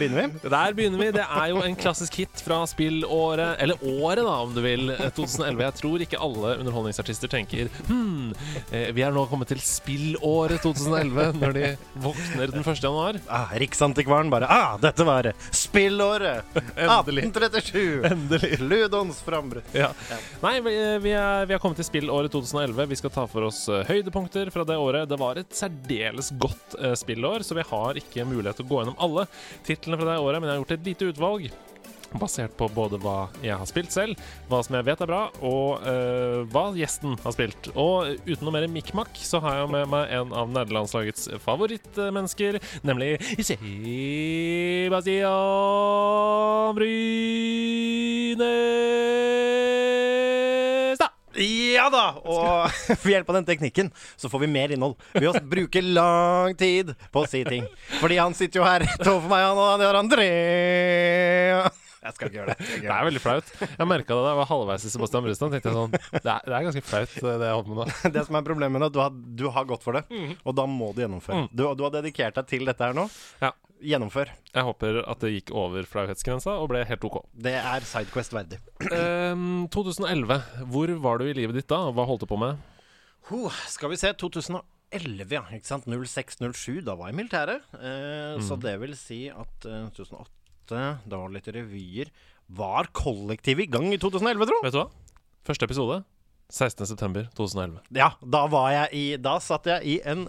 Der begynner vi. Der begynner vi. Det er jo en klassisk hit fra spillåret, eller året, da, om du vil, 2011. Jeg tror ikke alle underholdningsartister tenker Hm, eh, vi er nå kommet til spillåret 2011, når de våkner den 1. januar. Ah, Riksantikvaren bare Ah, dette var spillåret! Endelig. 1837! Endelig. Ludons frambrudd. Ja. Nei, vi, vi, er, vi er kommet til spillåret 2011. Vi skal ta for oss eh, høydepunkter fra det året. Det var et særdeles godt eh, spillår, så vi har ikke mulighet til å gå gjennom alle titlene fra det året, men jeg har gjort et lite utvalg. Basert på både hva jeg har spilt selv, hva som jeg vet er bra, og uh, hva gjesten har spilt. Og uten noe mer mikk-makk, så har jeg med meg en av nederlandslagets favorittmennesker, nemlig Sebastian Brynestad. Ja da! Og ved hjelp av den teknikken så får vi mer innhold. Ved å bruke lang tid på å si ting. Fordi han sitter jo her rett overfor meg, han og han gjør André. Jeg skal ikke gjøre det. Det er veldig flaut. Jeg merka det da jeg var halvveis i Sebastian Brustad. tenkte jeg sånn, det er, det er ganske flaut, det jeg holder med nå. det. som er problemet nå, du har, du har gått for det, mm. og da må du gjennomføre. Du, du har dedikert deg til dette her nå. Ja. Gjennomfør. Jeg håper at det gikk over flauhetsgrensa og ble helt OK. Det er Sidequest verdig. Ehm, 2011. Hvor var du i livet ditt da? Hva holdt du på med? Ho, skal vi se. 2011, ja. Ikke sant? 06-07. Da var jeg i militæret. Eh, Så det vil si at eh, 2008, var det litt revyer. Var kollektivet i gang i 2011, tro? Vet du hva? Første episode 16.9.2011. Ja, da var jeg i Da satt jeg i en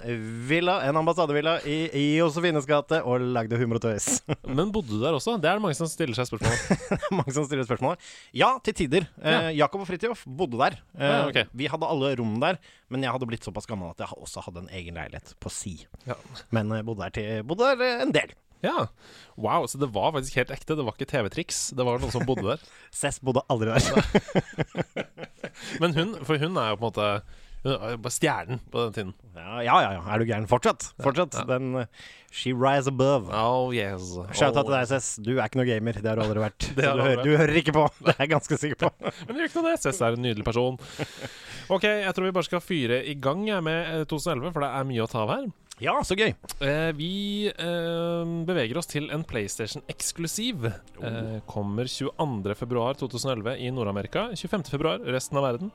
villa, en ambassadevilla i, i Josefines gate og lagde humor og tøys. Men bodde du der også? Det er det mange som stiller seg spørsmål om. Mange som stiller spørsmål. Ja, til tider. Eh, Jakob og Fridtjof bodde der. Eh, Ja, okay. Vi hadde alle rom der, men jeg hadde blitt såpass gammel at jeg også hadde en egen leilighet på si. Ja. Men eh, bodde der, til, bodde der eh, en del. Ja. Wow, så det var faktisk helt ekte. Det var ikke TV-triks. Det var noen som bodde der. Cess bodde aldri der. Men hun, for hun er jo på en måte Hun er stjernen på den tiden. Ja, ja, ja, ja. Er du gæren? Fortsatt. Fortsatt. Den uh, She rise above. Oh yes. Shout out Oh. til deg, Cess. Du er ikke noe gamer. Det har du aldri vært. Du hører, du hører ikke på. Det er jeg ganske sikker på. Men det gjør ikke noe det. Cess er en nydelig person. Ok, jeg tror vi bare skal fyre i gang med eh, 2011, for det er mye å ta av her. Ja, så gøy. Eh, vi eh, beveger oss til en PlayStation-eksklusiv. Eh, kommer 22.2.2011 i Nord-Amerika. 25.2 resten av verden.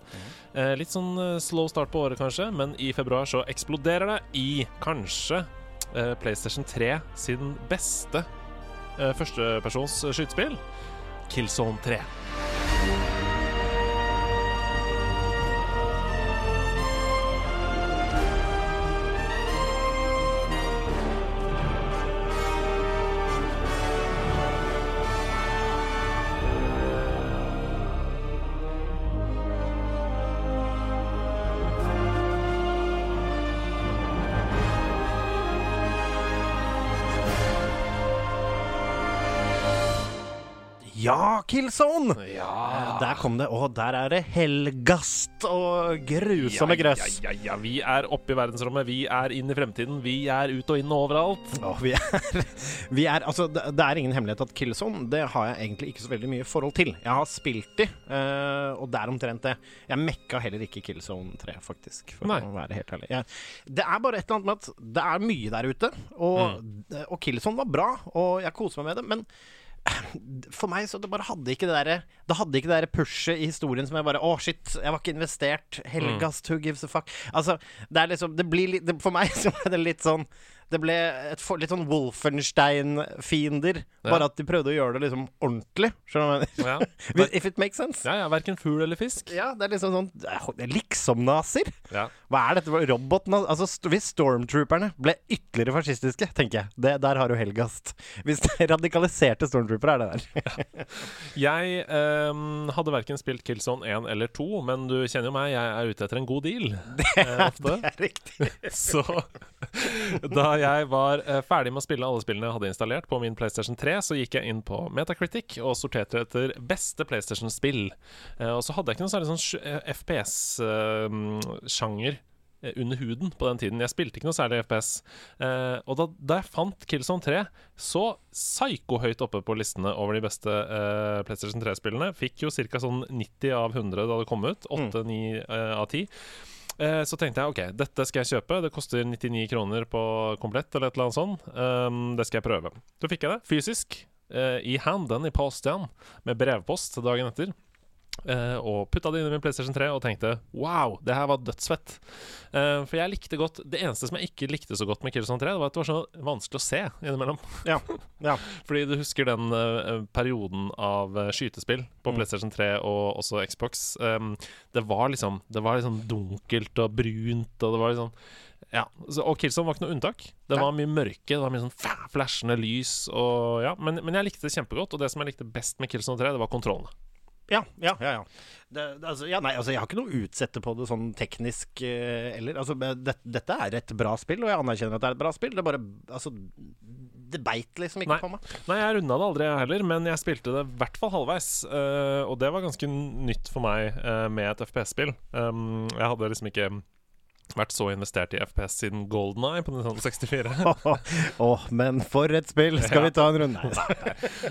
Eh, litt sånn eh, slow start på året, kanskje, men i februar så eksploderer det i kanskje eh, PlayStation 3 sin beste eh, førstepersons skytespill, Killzone 3. Killzone! Ja. Der kom det. Og der er det helgast og grusomme grøss. Ja, ja, ja, vi er oppe i verdensrommet. Vi er inn i fremtiden. Vi er ut og inn og overalt. Åh, vi er, vi er Altså, det, det er ingen hemmelighet at Killzone Det har jeg egentlig ikke så veldig mye forhold til. Jeg har spilt de, uh, og det er omtrent det. Jeg mekka heller ikke Killzone 3, faktisk, for Nei. å være helt ærlig. Jeg, det er bare et eller annet med at det er mye der ute, og, og Killzone var bra, og jeg koser meg med det, men for meg så det bare hadde ikke det derre Det hadde ikke det derre pushet i historien som jeg bare Å, shit, jeg var ikke investert. Helgast, who gives a fuck? Altså, det er liksom Det blir litt For meg så er det litt sånn Det ble for, litt sånn Wolfenstein-fiender. Ja. Bare at de prøvde å gjøre det liksom ordentlig. Skjønner du hva jeg mener? Ja. If it makes sense. Ja, ja, Verken fugl eller fisk. Ja, det er liksom sånn er Liksom-nazier? Ja. Hva er dette? Roboten Altså, hvis stormtrooperne ble ytterligere fascistiske, tenker jeg det, Der har du Helgast. Hvis det er radikaliserte stormtroopere, er det der. Jeg um, hadde verken spilt Killzone 1 eller 2, men du kjenner jo meg, jeg er ute etter en god deal. Det, uh, Det er riktig. Så da jeg var eh, ferdig med å spille alle spillene jeg hadde installert på min PlayStation 3, så gikk jeg inn på Metacritic og sorterte etter beste PlayStation-spill. Eh, og så hadde jeg ikke noen særlig sånn FPS-sjanger eh, under huden på den tiden. Jeg spilte ikke noe særlig FPS. Eh, og da, da jeg fant Killzone 3 så psyko-høyt oppe på listene over de beste eh, PlayStation 3-spillene, fikk jo ca. sånn 90 av 100 da det kom ut. 8-9 av 10. Eh, så tenkte jeg ok, dette skal jeg kjøpe. Det koster 99 kroner på komplett eller et eller annet sånt. Um, det skal jeg prøve. Så fikk jeg det fysisk. eh, I handen, i posten, med brevpost dagen etter. Eh, og putta det inn i min PlayStation 3 og tenkte wow, det her var dødsfett. Uh, for jeg likte godt Det eneste som jeg ikke likte så godt med Killzone 3, Det var at det var så vanskelig å se innimellom. Ja. ja. Fordi du husker den uh, perioden av eh, skytespill på Mm. PlayStation 3 og også Xbox. Um, det var liksom Det var liksom dunkelt og brunt, og det var liksom ja, så, Og Killzone var ikke noe unntak. Det Nei. var mye mørke, det var mye sånn flashende lys og ja, men, men jeg likte det kjempegodt, og det som jeg likte best med Killzone 3, det var kontrollene. Ja, ja, ja. ja. Det, altså, ja nei, altså, jeg har ikke noe å utsette på det sånn teknisk eh, heller. Altså, det, dette er et bra spill, og jeg anerkjenner at det er et bra spill. Det bare Altså, det beit liksom ikke Nei. på meg. Nei, jeg runda det aldri jeg heller, men jeg spilte det i hvert fall halvveis. Uh, og det var ganske nytt for meg uh, med et FPS-spill. Um, jeg hadde liksom ikke vært så investert i FPS siden Golden Eye på 1964. Åh, men for et spill! Skal vi ta en runde? Nei.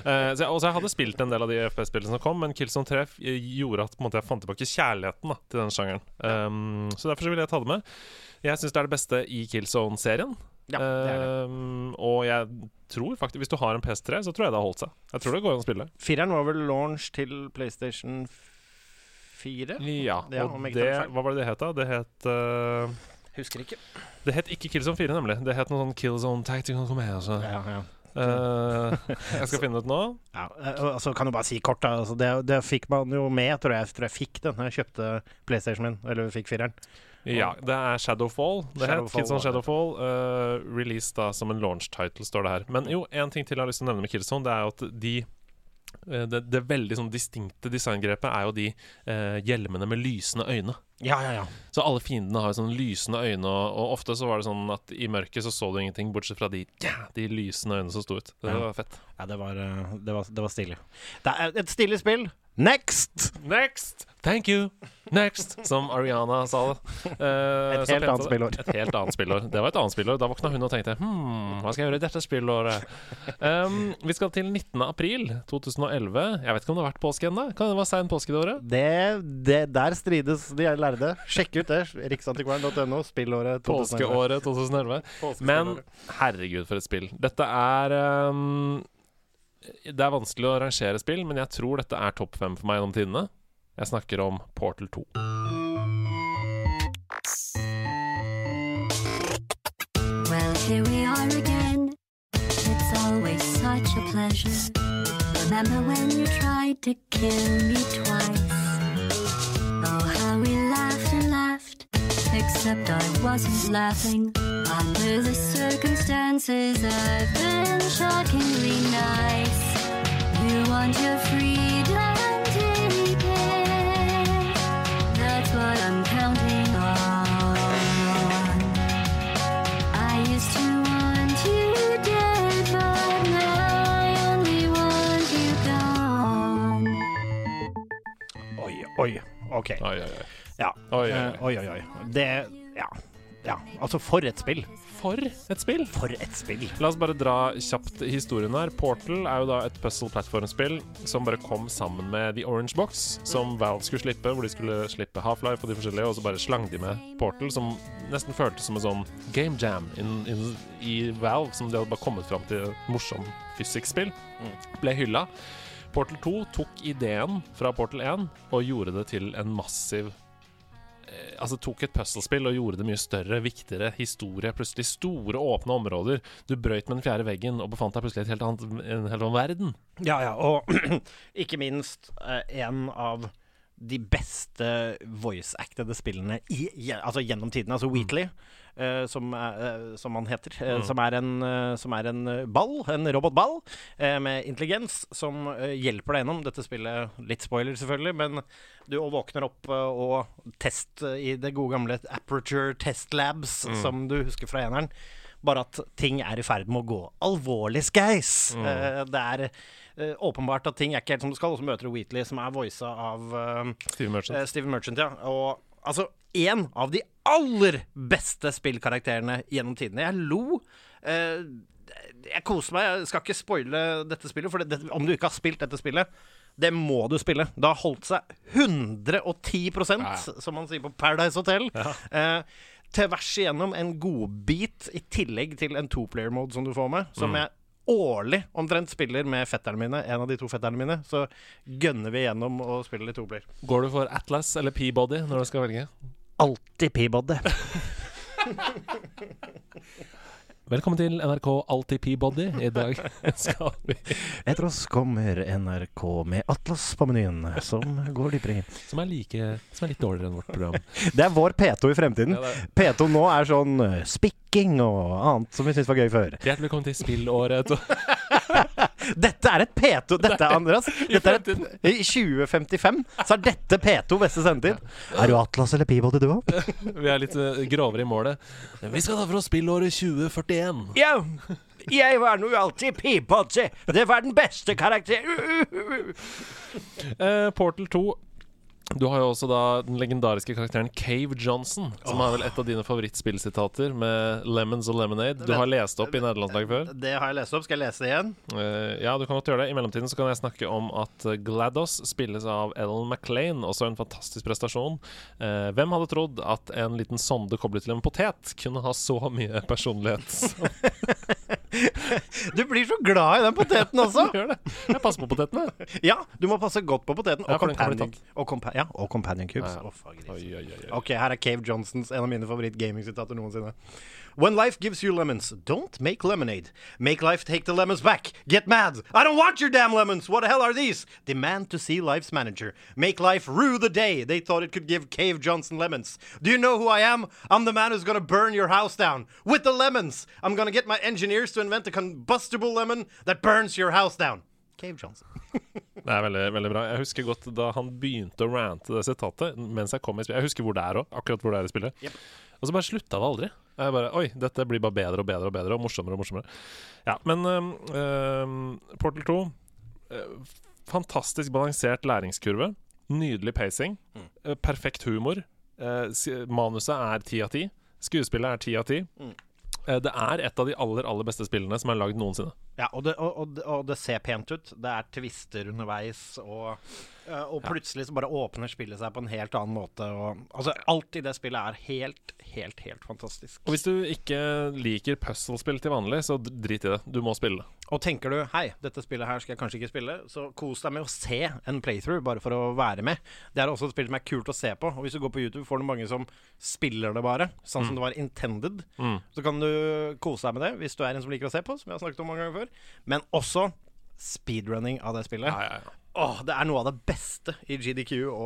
Eh, så jeg, og jeg hadde spilt en del av de FPS-spillene som kom, men Killzone 3 gjorde at på en måte, jeg fant tilbake kjærligheten da, til den sjangeren. Um, så derfor så ville jeg ta det med. Jeg syns det er det beste i Killzone-serien. Ja, det er det. Um, og jeg tror faktisk Hvis du har en PS3, så tror jeg det har holdt seg. Jeg tror det går an å spille. Fireren var vel launch til PlayStation 4? Ja, Ja, og om det, hva var det det het, da? Det het uh, Husker ikke. Det het ikke Killzone 4, nemlig. Det het noe sånn Killzone Tactical Command. Ja, ja. Uh, jeg skal finne det ut nå. Ja, altså kan du bare si kort, da. Altså, det, det fikk man jo med, tror jeg. Tror jeg fikk det når jeg kjøpte PlayStation min, eller fikk fireren. Ja, det er Shadowfall. Det het Shadowfall, Killzone var. Shadowfall. Uh, released da som en launch title, står det her. Men jo, en ting til jeg har lyst til å nevne med Killzone, det er jo at de det, det veldig sånn distinkte designgrepet er jo de eh, hjelmene med lysende øyne. Ja, ja, ja. Så alle fiendene har sånn lysende øyne, og, og ofte så var det sånn at i mørket så så du ingenting, bortsett fra de, de lysende øynene som sto ut. Det var fett. ja det, var, eh, det, var, det var stilig. Det er et stilig spill. Next! Next! Thank you! Next! Som Ariana sa det. Uh, Et helt annet spillår. Et helt annet spillår. Det var et annet spillår. Da våkna hun og tenkte Hm, hva skal jeg gjøre i dette spillåret? Um, vi skal til 19. april 2011. Jeg vet ikke om det har vært påske ennå? Kan det være sein påske det året? Det, det, der strides de lærde. Sjekk ut det. Riksantikvaren.no. Spillåret 2011. Påskeåret 2011. Men herregud, for et spill. Dette er um, Det er vanskelig å rangere spill, men jeg tror dette er topp fem for meg gjennom tidene. Jeg snakker om Portal 2. Well, here we are again. It's always such a pleasure. Remember when you tried to kill me twice? Except I wasn't laughing. Under the circumstances, I've been shockingly nice. You want your freedom, take it. That's what I'm counting on. I used to want you dead, but now I only want you gone. Oi, oi. OK. Oi, oi, oi. Ja. Oi, oi, oi. Eh, oi, oi. Det Ja. ja. Altså, for et spill. For et spill! For et spill. La oss bare dra kjapt historien her. Portal er jo da et puzzle platform-spill som bare kom sammen med The Orange Box, som Valve skulle slippe, hvor de skulle slippe Half-Life og de forskjellige, og så bare slang de med Portal, som nesten føltes som en sånn game jam in, in, i Valve, som de hadde bare kommet fram til et morsom fysikkspill. Ble hylla. Portal 2 tok ideen fra Portal 1 og gjorde det til en massiv eh, Altså tok et puzzlespill og gjorde det mye større, viktigere, historie. Plutselig store, åpne områder. Du brøyt med den fjerde veggen og befant deg plutselig i en helt annen verden. Ja, ja. Og ikke minst eh, en av de beste voice-actede spillene i, altså gjennom tiden. Altså Wheatley, eh, som, er, eh, som han heter. eh, Mm. som, er en, eh, som er en eh, ball, en robotball, eh, med intelligens, som eh, hjelper deg gjennom dette spillet. Litt spoiler, selvfølgelig, men du våkner opp eh, og test eh, i det gode gamle Aperture Test Labs, Mm. som du husker fra eneren. Bare at ting er i ferd med å gå alvorlig skeis. Mm. Uh, det er uh, åpenbart at ting er ikke helt som det skal, og så møter du Wheatley, som er voisa av uh, Steve Merchant. eh, Steven Merchant, ja. Og altså, en av de aller beste spillkarakterene gjennom tidene. Jeg lo. eh, jeg koser meg. Jeg skal ikke spoile dette spillet, for det, om du ikke har spilt dette spillet, Det må du spille. Det har holdt seg 110 Ja. som man sier på Paradise Hotel. Eh, tvers igjennom en godbit, i tillegg til en two-player-mode som du får med. Som Mm. jeg årlig omtrent spiller med fetterne mine. En av de to fetterne mine. Så gønner vi gjennom og spiller litt two-player. Går du for Atlas eller Peabody når du skal velge? Alltid Peabody. Velkommen til NRK Alltid Peabody. I dag skal vi Etter oss kommer NRK med Atlas på menyen, som går dypere inn. Som er, like, som er litt dårligere enn vårt program. Det er vår P2 i fremtiden. Ja, er- P2 nå er sånn eh, spikking og annet som vi syntes var gøy før. Hjertelig velkommen til spillåret. Dette er et P2. Dette Andreas. Dette er et. I 2055 så er dette P2 beste sendetid. Er du Atlas eller Peabody, du òg? Vi er litt eh, grovere i målet. Vi skal ta for oss spillåret 2041. Ja. Jeg var nå alltid Peabody. Det var den beste karakteren. Uh, Portal 2. Du har jo også da den legendariske karakteren Cave Johnson, som er vel et av dine favorittspillsitater med Lemons og Lemonade. Du har lest opp i nederlandslaget før. Det har jeg lest opp. Skal jeg lese det igjen? Uh, ja, du kan godt gjøre det. I mellomtiden så kan jeg snakke om at eh, GLaDOS spilles av Ellen MacLean, også en fantastisk prestasjon. Uh, hvem hadde trodd at en liten sonde koblet til en potet kunne ha så mye personlighet? Du blir så glad i den poteten også. Gjør det. Jeg passer på potetene. Ja, du må passe godt på poteten. Ja, Og for den kan bli companion, og compa ja, og companion cubes. Ja, ja. Å, faen, gris. Oi, oi, oi, oi. Ok, her er Cave Johnsons, en av mine favoritt-gaming-sitater noensinne. When life gives you lemons, don't make lemonade. Make life take the lemons back. Get mad. I don't want your damn lemons. What the hell are these? Demand to see life's manager. Make life rue the day they thought it could give Cave Johnson lemons. Do you know who I am? I'm the man who's gonna burn your house down with the lemons. I'm gonna get my engineers to invent a combustible lemon that burns your house down. Cave Johnson. Det er veldig, veldig bra. Jeg husker godt da han begynte å rante det sitatet mens jeg kom i spillet. Jeg husker hvor det er òg, akkurat hvor det er i spillet. Yep. Og så bare slutta det aldri. Jeg bare Oi, dette blir bare bedre og bedre og bedre, og morsommere og morsommere. Ja, men uh, Portal 2 uh, Fantastisk balansert læringskurve. Nydelig pacing. Mm. Uh, perfekt humor. Eh, manuset er ti av ti. Skuespillet er ti av ti. Mm. Det er et av de aller, aller beste spillene som er lagd noensinne. Ja, og det, og, og, det- ser pent ut. Det er twister underveis, og, eh, og plutselig så bare åpner spillet seg på en helt annen måte. Altså, alt i det spillet er helt, helt, helt fantastisk. Og hvis du ikke liker puzzlespill til vanlig, så drit i det. Du må spille det. Og tenker du hei, dette spillet her skal jeg kanskje ikke spille, så kos deg med å se en playthrough, bare for å være med. Det er også et spill som er kult å se på. Og hvis du går på YouTube, får du mange som spiller det bare, sånn som det var intended. Mm. Så kan du kose deg med det hvis du er en som liker å se på, som jeg har snakket om mange ganger før. Men også speedrunning av det spillet. Ja, ja, ja. Åh, det er noe av det beste i GDQ å,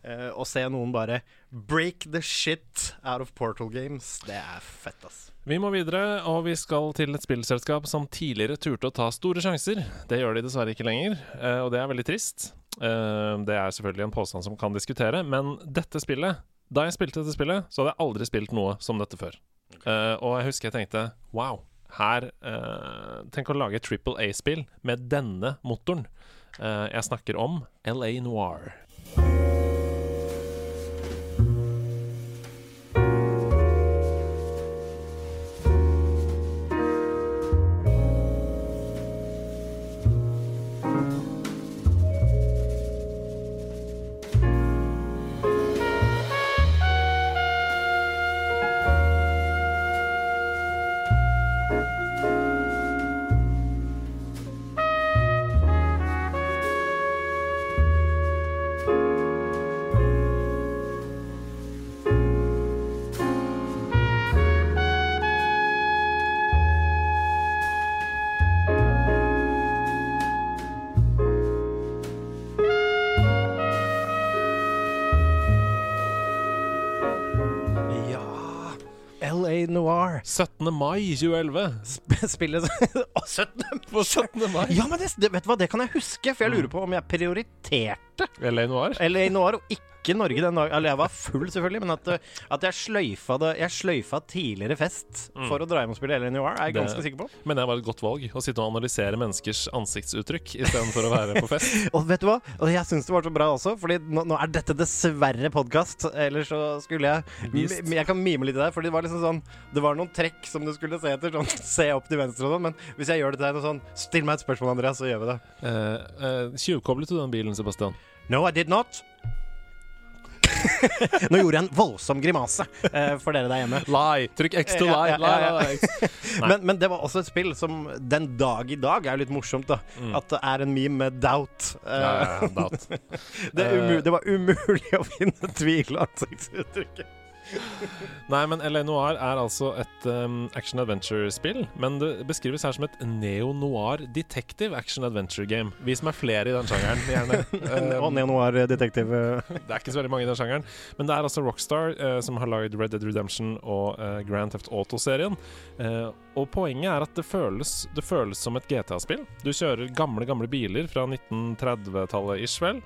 eh, å se noen bare break the shit out of Portal Games. Det er fett, ass. Vi må videre, og vi skal til et spillselskap som tidligere turte å ta store sjanser. Det gjør de dessverre ikke lenger, eh, og det er veldig trist. Eh, Det er selvfølgelig en påstand som kan diskutere, men dette spillet Da jeg spilte dette spillet, så hadde jeg aldri spilt noe som dette før. Eh, Og jeg husker jeg tenkte wow, her eh, Tenk å lage et Triple A-spill med denne motoren. Eh, Jeg snakker om LA Noir. Noir. 17. mai 2011. Sp- Spillet Å, 17. På 17. mai. Ja, men det, vet du hva, det kan jeg huske, for jeg lurer på om jeg prioriterte LA Noir. LA Noir og ikke ikke i Norge den dagen. Eller jeg var full, selvfølgelig, men at, uh, at jeg sløyfa det Jeg sløyfa tidligere fest for å dra hjem og spille Ellen Noir, er jeg ganske sikker på. Men det var et godt valg. Å sitte og analysere menneskers ansiktsuttrykk istedenfor å være på fest. Og vet du hva? Og jeg syns det var så bra også, Fordi nå, nå er dette dessverre podkast. Ellers så skulle jeg Vist. Jeg kan mime litt i det, Fordi det var liksom sånn Det var noen trekk som du skulle se etter. Sånn se opp til venstre og sånn. Men hvis jeg gjør det til deg sånn Still meg et spørsmål, Andreas, så gjør vi det. Uh, uh, Tjuvkoblet du den bilen, Sebastian? No, I did not. Nå gjorde jeg en voldsom grimase eh, for dere der hjemme. Lie! Trykk X to lie. lie, lie, Men, men det var også et spill som den dag i dag er jo litt morsomt, da. At det er en meme med doubt. Eh, Mm. Ja, ja, doubt. det, umu det var umulig å finne tvil ansiktsuttrykket. Nei, men LA Noir er altså et um, action adventure-spill. Men det beskrives her som et neo-noir detective action adventure game. Vi som er flere i den sjangeren, gjerne. Og Um, neo-noir-detektiv. det er ikke så veldig mange i den sjangeren. Men det er altså Rockstar uh, som har lagd Red Dead Redemption og uh, Grand Theft Auto-serien. Uh, og poenget er at det føles, det føles som et GTA-spill. Du kjører gamle, gamle biler fra 1930-tallet ish, vel.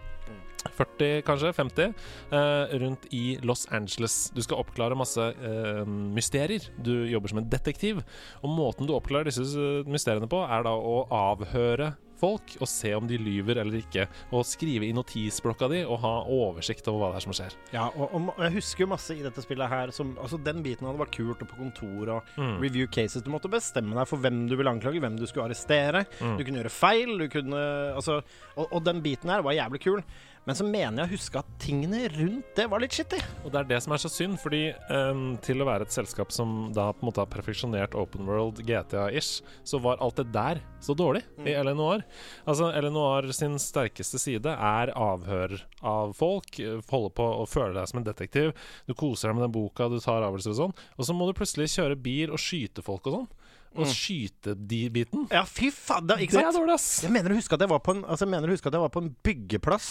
40, kanskje? 50? Eh, rundt i Los Angeles. Du skal oppklare masse eh, mysterier. Du jobber som en detektiv. Og måten du oppklarer disse eh, mysteriene på, er da å avhøre folk og se om de lyver eller ikke. Og skrive i notisblokka di og ha oversikt over hva det er som skjer. Ja, og, og, jeg husker jo masse i dette spillet her som Altså, den biten det var kult, og på kontor og Mm. review cases. Du måtte bestemme deg for hvem du ville anklage, hvem du skulle arrestere. Mm. Du kunne gjøre feil, du kunne Altså Og, og den biten her var jævlig kul. Men så mener jeg å huske at tingene rundt det var litt shitty. Og det er det som er så synd, fordi um, til å være et selskap som da på en måte har perfeksjonert Open World GTA-ish, så var alt det der så dårlig i LNOR. Altså, LNOR sin sterkeste side er avhør av folk, eh, holde på å føle deg som en detektiv. Du koser deg med den boka, du tar avgjørelser og sånn, og så må du plutselig kjøre bil og skyte folk og sånn. Og skyte de biten. Ja, fy faen! Det, Det er dårlig, ass! Jeg mener å huske at jeg var på en, altså jeg å var på en byggeplass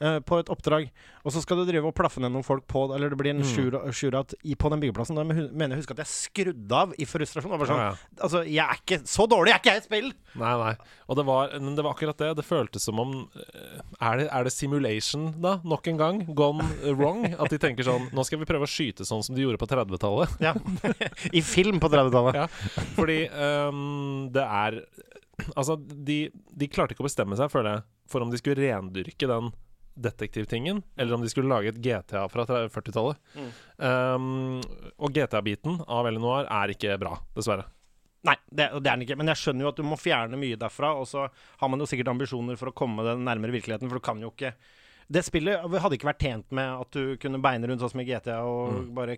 eh, på et oppdrag, og så skal du drive og plaffe ned noen folk på Eller det blir en Mm. shootout på den byggeplassen. Da mener jeg å huske at jeg skrudde av i frustrasjon. Det sånn, Ja, ja. Altså, jeg er ikke Så dårlig jeg er ikke jeg i spill! Nei, nei. Og det var, det var akkurat det. Det føltes som om eh, er det, er det simulation, da? Nok en gang? Gone wrong? At de tenker sånn Nå skal vi prøve å skyte sånn som de gjorde på 30-tallet. Ja. I film på 30-tallet. Ja. Fordi um, det er Altså, de, de klarte ikke å bestemme seg, føler jeg, for om de skulle rendyrke den detektivtingen, eller om de skulle lage et GTA fra 40-tallet. Um, og GTA-biten av Eleanor er ikke bra, dessverre. Nei, det, det er den ikke. Men jeg skjønner jo at du må fjerne mye derfra. Og så har man jo sikkert ambisjoner for å komme den nærmere virkeligheten, for du kan jo ikke Det spillet hadde ikke vært tjent med at du kunne beine rundt sånn som i GTA og bare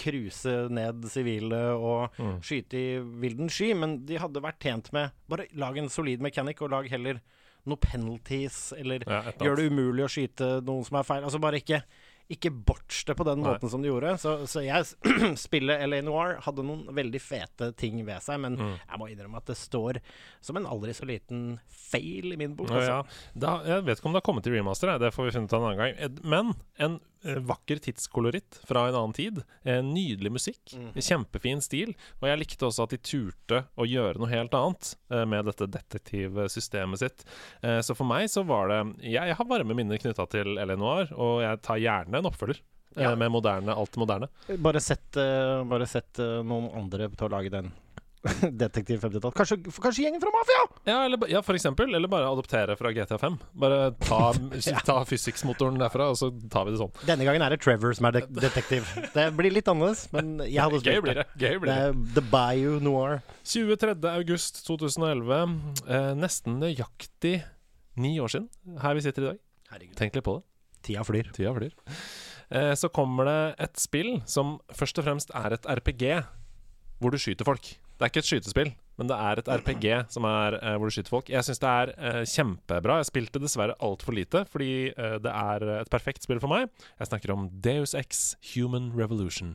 cruise ned sivile og Mm. skyte i vilden sky, men de hadde vært tjent med Bare lag en solid mechanic, og lag heller noe penalties, eller Ja, gjør det umulig å skyte noen som er feil. Altså bare ikke ikke botch det på den Nei. måten som de gjorde. Så, så jeg spillet LA Noir hadde noen veldig fete ting ved seg, men Mm. jeg må innrømme at det står som en aldri så liten feil i min bok. Ja, Altså. ja. Da, jeg vet ikke om det har kommet til remaster, det får vi finne ut en annen gang. Men en vakker tidskoloritt fra en annen tid. En nydelig musikk. Mm. Kjempefin stil. Og jeg likte også at de turte å gjøre noe helt annet eh, med dette detektivsystemet sitt. Eh, Så for meg så var det Jeg, har varme minner knytta til Eleanor, og jeg tar gjerne en oppfølger. eh, Ja. Med moderne, alt moderne. Bare sett, eh, bare sett eh, noen andre til å lage den. Detektiv 50-tall. Kanskje, kanskje gjengen fra Mafia! Ja, eller, ja, for eksempel. Eller bare adoptere fra GTA5. Bare ta, ta physics-motoren derfra, og så tar vi det sånn. Denne gangen er det Trevor som er de detektiv. Det blir litt annerledes, men jeg hadde Gøy blir det. Gøy blir det. det The Bayou Noir. 23. august 2011. Eh, nesten nøyaktig ni år siden her vi sitter i dag. Herregud. Tenk litt på det. Tida flyr. Tida flyr. Eh, så kommer det et spill som først og fremst er et RPG, hvor du skyter folk. Det er ikke et skytespill, men det er et RPG som er uh, hvor du skyter folk. Jeg syns det er uh, kjempebra. Jeg spilte dessverre altfor lite, fordi uh, det er et perfekt spill for meg. Jeg snakker om Deus X Human Revolution.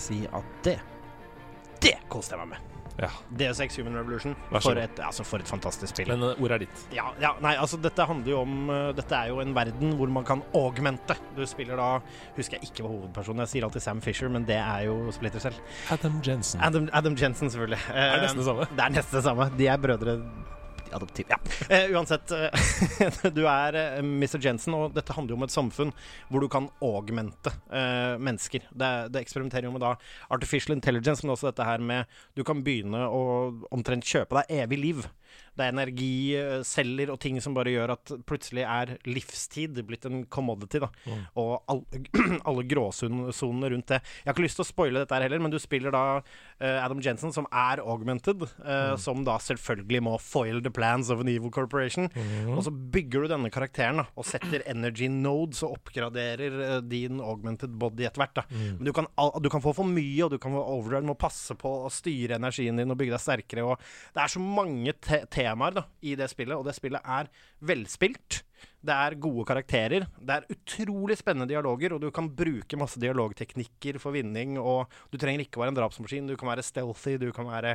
Jeg si at det Det koste jeg meg med. Ja. DS6 Human Revolution. For et, altså for et fantastisk spill. Men uh, ordet er ditt. Ja, ja, nei, altså dette handler jo om uh, Dette er jo en verden hvor man kan augmente. Du spiller da Husker jeg ikke hva hovedpersonen Jeg sier alltid Sam Fisher, men det er jo Splitter selv. Adam Jensen. Adam, Adam Jensen, selvfølgelig. Det er Eh, nesten det samme. Det er nesten det samme. De er brødre Adoptiv. Ja. Uh, uansett, uh, du er uh, Mr. Jensen, og dette handler jo om et samfunn hvor du kan augmente eh, mennesker. Det, det eksperimenterer jo med da artificial intelligence, men også dette her med Du kan begynne å omtrent kjøpe deg evig liv. Det er energiceller og ting som bare gjør at plutselig er livstid blitt en commodity. da Mm. Og all, alle gråsonene rundt det. Jeg har ikke lyst til å spoile dette her heller, men du spiller da uh, Adam Jensen, som er augmented, eh, som da selvfølgelig må foil the plans of an evil corporation. Og så bygger du denne karakteren da, og setter energy nodes og oppgraderer uh, din augmented body etter hvert. da. Men du kan, du kan få for mye, og du kan få overdrive. Må passe på å styre energien din og bygge deg sterkere. Og det er så mange te temaer da, i det spillet, og det spillet er velspilt. Det er gode karakterer. Det er utrolig spennende dialoger, og du kan bruke masse dialogteknikker for vinning. Og du trenger ikke være en drapsmaskin, du kan være stealthy, du kan være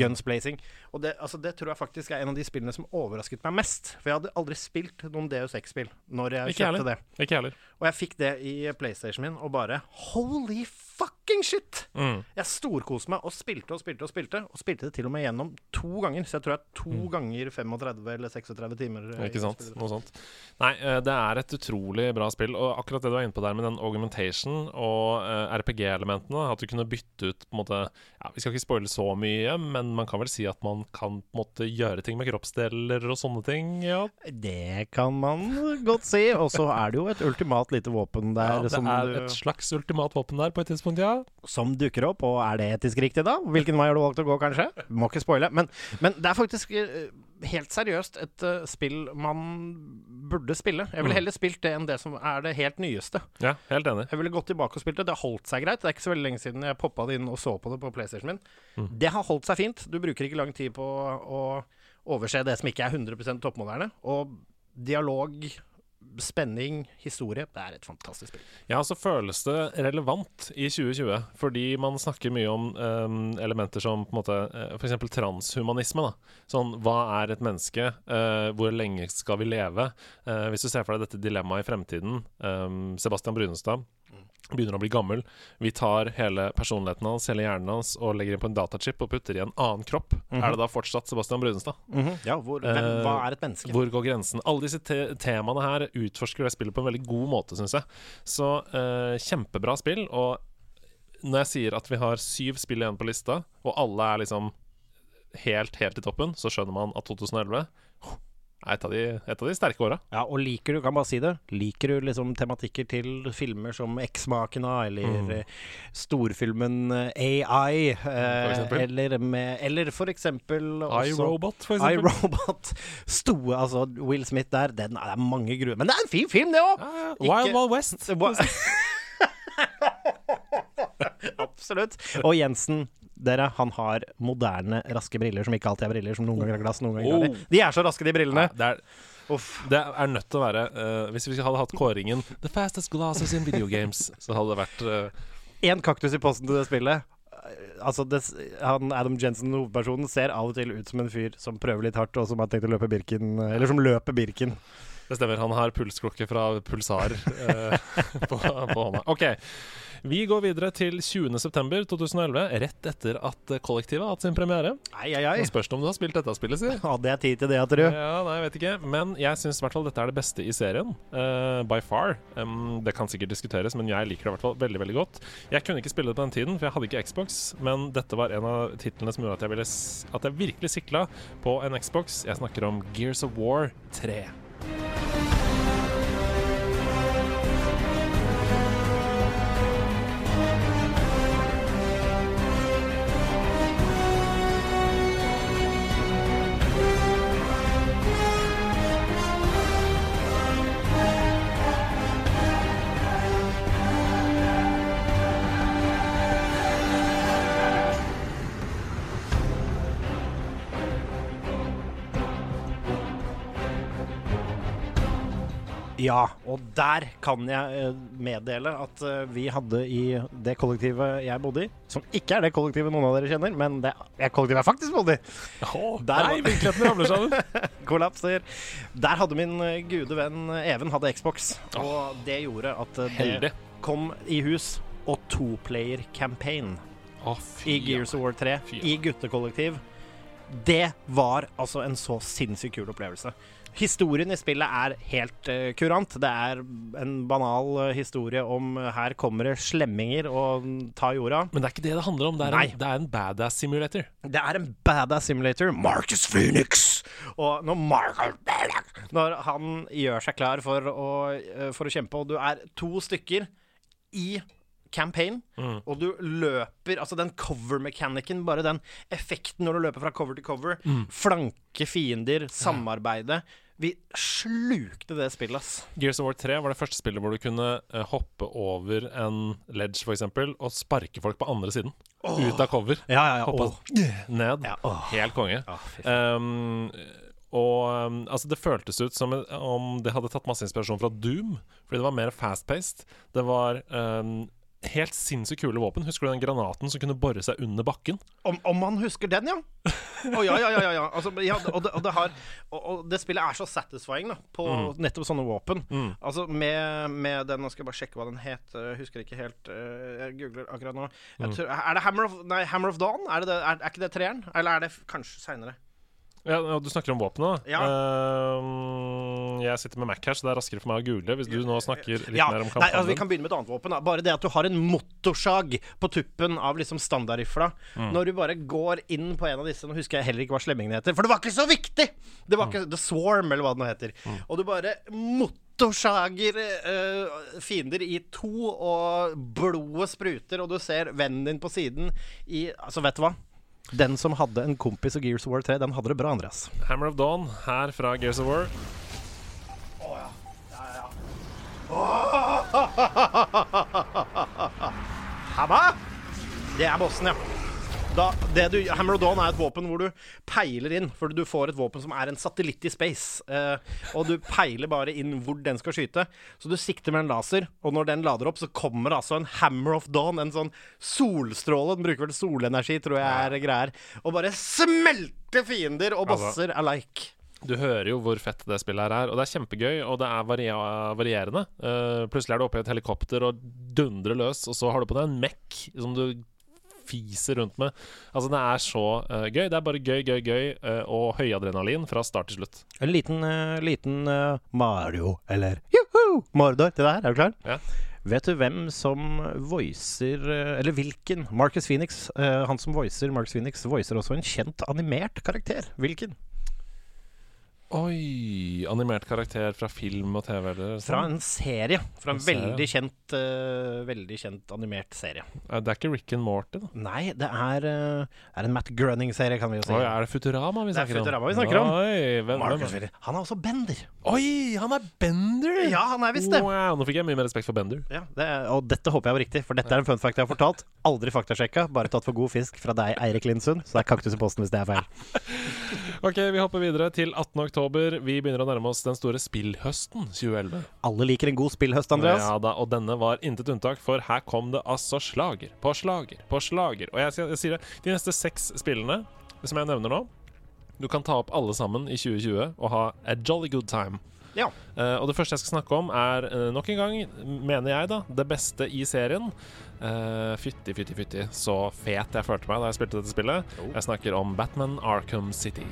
guns blazing. Og det, altså, det tror jeg faktisk er en av de spillene som overrasket meg mest. For jeg hadde aldri spilt noen Deus Ex-spill når jeg Ikke kjøpte det. Ikke heller. Og jeg fikk det i PlayStation min, og bare holy fucking shit! Mm. Jeg storkoste meg og spilte og spilte og spilte. Og spilte det til og med gjennom to ganger. Så jeg tror jeg er to ganger 35 eller 36 timer. eh, Ikke sant? Noe sånt. Nei, eh, det er et utrolig bra spill. Og akkurat det du var inne på der med den augmentation og eh, RPG-elementene, at du kunne bytte ut på en måte ja, Vi skal ikke spoile så mye, men man kan vel si at man kan på en måte gjøre ting med kroppsdeler og sånne ting? Ja, Det kan man godt si. Og så er det jo et ultimat lite våpen der. ja det som, er et slags ultimat våpen der på et tidspunkt, ja. som dukker opp. Og er det etisk riktig, da? Hvilken vei har du valgt å gå, kanskje? Må ikke spoile. Men, men det er faktisk eh, helt seriøst et uh, spill man burde spille. Jeg ville Mm. heller spilt det enn det som er det helt nyeste. Ja, helt enig. Jeg ville gått tilbake og spilt det. Det har holdt seg greit. Det er ikke så veldig lenge siden jeg poppa det inn og så på det på PlayStation min. Mm. Det har holdt seg fint. Du bruker ikke lang tid på å overse det som ikke er 100% toppmoderne. Og dialog, spenning, historie Det er et fantastisk spill. Ja, så føles det relevant i 2020, fordi man snakker mye om um, elementer som på en måte uh, f.eks. transhumanisme. da. Sånn, hva er et menneske? Uh, hvor lenge skal vi leve? Uh, hvis du ser for deg dette dilemmaet i fremtiden um, Sebastian Brunestad begynner å bli gammel. Vi tar hele personligheten hans, hele hjernen hans, og legger inn på en datachip og putter i en annen kropp. Er det da fortsatt Sebastian Brunestad? Ja, hvor, hvem, Eh, hva er et menneske? Hvor går grensen? Alle disse te temaene her utforsker det spillet på en veldig god måte, syns jeg. Så eh, kjempebra spill. Og når jeg sier at vi har syv spill igjen på lista, og alle er liksom helt, helt i toppen, så skjønner man at 2011 er et av de, et av de sterke åra. Ja, og liker du, kan bare si det, liker du liksom tematikker til filmer som Eksmakene, eller Mm. eh, storfilmen eh, AI, eh, for eller, med, eller for eksempel iRobot, for eksempel. iRobot. Stoe, altså Will Smith der, den er mange gruer. Men det er en fin film, det òg! Ja, ja. Wild Wild West. Absolutt. Og Jensen, dere, han har moderne, raske briller som ikke alltid er briller, som noen ganger er glass, noen ganger er Oh. De er så raske, de brillene. Det er, Uff. det er nødt til å være uh, Hvis vi hadde hatt kåringen 'The fastest glasses in video games', så hadde det vært Én uh... kaktus i posten til det spillet. Altså, det, han, Adam Jensen, hovedpersonen, ser av og til ut som en fyr som prøver litt hardt, og som har tenkt å løpe Birken Eller som løper Birken. Det stemmer. Han har pulsklokke fra Pulsar uh, på, på hånda. OK. Vi går videre til 20.9.2011, rett etter at Kollektivet har hatt sin premiere. Ei, ei, ei. Nå spørs det om du har spilt dette spillet, si. Hadde jeg tid til det, tror du? Ja, nei, jeg vet ikke. Men jeg syns i hvert fall dette er det beste i serien. Uh, by far. Um, det kan sikkert diskuteres, men jeg liker det i hvert fall veldig veldig godt. Jeg kunne ikke spille det på den tiden, for jeg hadde ikke Xbox, men dette var en av titlene som gjorde at jeg, ville, at jeg virkelig sikla på en Xbox. Jeg snakker om Gears of War 3. Ja, og der kan jeg eh, meddele at eh, vi hadde i det kollektivet jeg bodde i, som ikke er det kollektivet noen av dere kjenner, men det er kollektivet jeg faktisk bodde i, Oh, Der nei, virkeligheten ramler sammen. kollapser. Der hadde min eh, gude venn Even hadde Xbox, og det gjorde at det Heldig. kom i hus. Og toplayer campaign oh, i Gears of War 3 Fy. i guttekollektiv. Det var altså en så sinnssykt kul opplevelse. Historien i spillet er helt uh, kurant. Det er en banal uh, historie om uh, her kommer det slemminger og mm, tar jorda. Men det er ikke det det handler om. Det er en, det er en badass simulator. Det er en badass simulator. Marcus Phoenix! Og når Marcus Når han gjør seg klar for å, for å kjempe, og du er to stykker i campaign, Mm. og du løper Altså den cover-mekanikken, bare den effekten når du løper fra cover til cover, Mm. flanke fiender, samarbeide Vi slukte det spillet, ass. Gears of War 3 var det første spillet hvor du kunne eh, hoppe over en ledge, eksempel, og sparke folk på andre siden. Ut av cover. Ja, ja, ja. Hoppe oh. ned. Ja, åh. Helt konge. Um, og um, altså det føltes ut som om det hadde tatt masse inspirasjon fra Doom, fordi det var mer fast-paced. Det var um, helt sinnssykt kule våpen. Husker du den granaten som kunne bore seg under bakken? Om, om man husker den, ja. Å ja, ja, ja. ja, ja. Altså, ja og, det, og, det har, og, og det spillet er så satisfying da på nettopp sånne våpen. Mm. Altså med, med den Nå skal jeg bare sjekke hva den het. Jeg husker ikke helt. eh, Jeg googler akkurat nå. Mm. Tror, er det Hammer of, nei, Hammer of Dawn? Er, det det, er, er ikke det treeren? Eller er det kanskje seinere? Ja, Du snakker om våpenet. Ja. Uh, jeg sitter med Mac her, så det er raskere for meg å google. Hvis du nå snakker litt Ja, mer om nei, altså, vi kan begynne med et annet våpen. Da. Bare det at du har en motorsag på tuppen av liksom standardrifla. Mm. Når du bare går inn på en av disse Nå husker jeg heller ikke hva slemmingen heter, for det var ikke så viktig! Det var ikke Mm. The Swarm, eller hva det nå heter. Og du bare motorsager uh, fiender i to, og blodet spruter, og du ser vennen din på siden i Altså, vet du hva? Den som hadde en kompis i Gears of War 3, den hadde det bra, Andreas. Hammer of Dawn her fra Gears of War. Hamma! Det er bossen, ja. Da, det du, Hammer of Dawn er et våpen hvor du peiler inn, for du får et våpen som er en satellitt i space. Eh, og du peiler bare inn hvor den skal skyte. Så du sikter med en laser, og når den lader opp, så kommer det altså en Hammer of Dawn, en sånn solstråle. Den bruker vel solenergi, tror jeg er greier. Og bare smelter fiender og Altså- bosser alike. Du hører jo hvor fett det spillet her er, og det er kjempegøy, og det er varierende. Uh, plutselig er du oppe i et helikopter og dundrer løs, og så har du på deg en Mac som du fiser rundt med. Altså, det er så uh, gøy. Det er bare gøy, gøy, gøy, uh, og høyadrenalin fra start til slutt. En liten, uh, liten Mario, eller juhu, Mordor til det her. Er du klar? Ja. Vet du hvem som voicer Eller hvilken? Marcus Phoenix. han som voicer Marcus Phoenix, voicer også en kjent animert karakter. Hvilken? Oi! Animert karakter fra film og TV, eller Fra sånn? en serie. Fra en En serie. veldig kjent uh, Veldig kjent animert serie. Det er ikke Rick and Morty, da. Nei, det er, uh, er en Matt Grunning-serie, kan vi jo si. Oi, er det Futurama vi Det er snakker om? Futurama vi snakker om. Oi, hvem, Marcus hvem? Han er også Bender. Oi, han er Bender! Ja, han er visst det. Wow, nå fikk jeg mye mer respekt for Bender. Ja, det er, og dette håper jeg var riktig, for dette er en fun fact jeg har fortalt. Aldri faktasjekka, bare tatt for god fisk fra deg, Eirik Lindsund. Så det er kaktus i posten hvis det er feil. Ok, vi hopper videre til 18. oktober. Vi begynner å nærme oss den store spillhøsten 2011. Alle liker en god spillhøst, Andreas. Ja da, og denne var intet unntak, for her kom det altså slager på slager på slager. Og jeg, jeg sier det, de neste seks spillene som jeg nevner nå Du kan ta opp alle sammen i 2020 og ha a jolly good time. Ja. Uh, og det første jeg skal snakke om, er uh, nok en gang, mener jeg, da, det beste i serien. Uh, fytti, fytti, fytti. Så fet jeg følte meg da jeg spilte dette spillet. Oh. Jeg snakker om Batman Arkham City.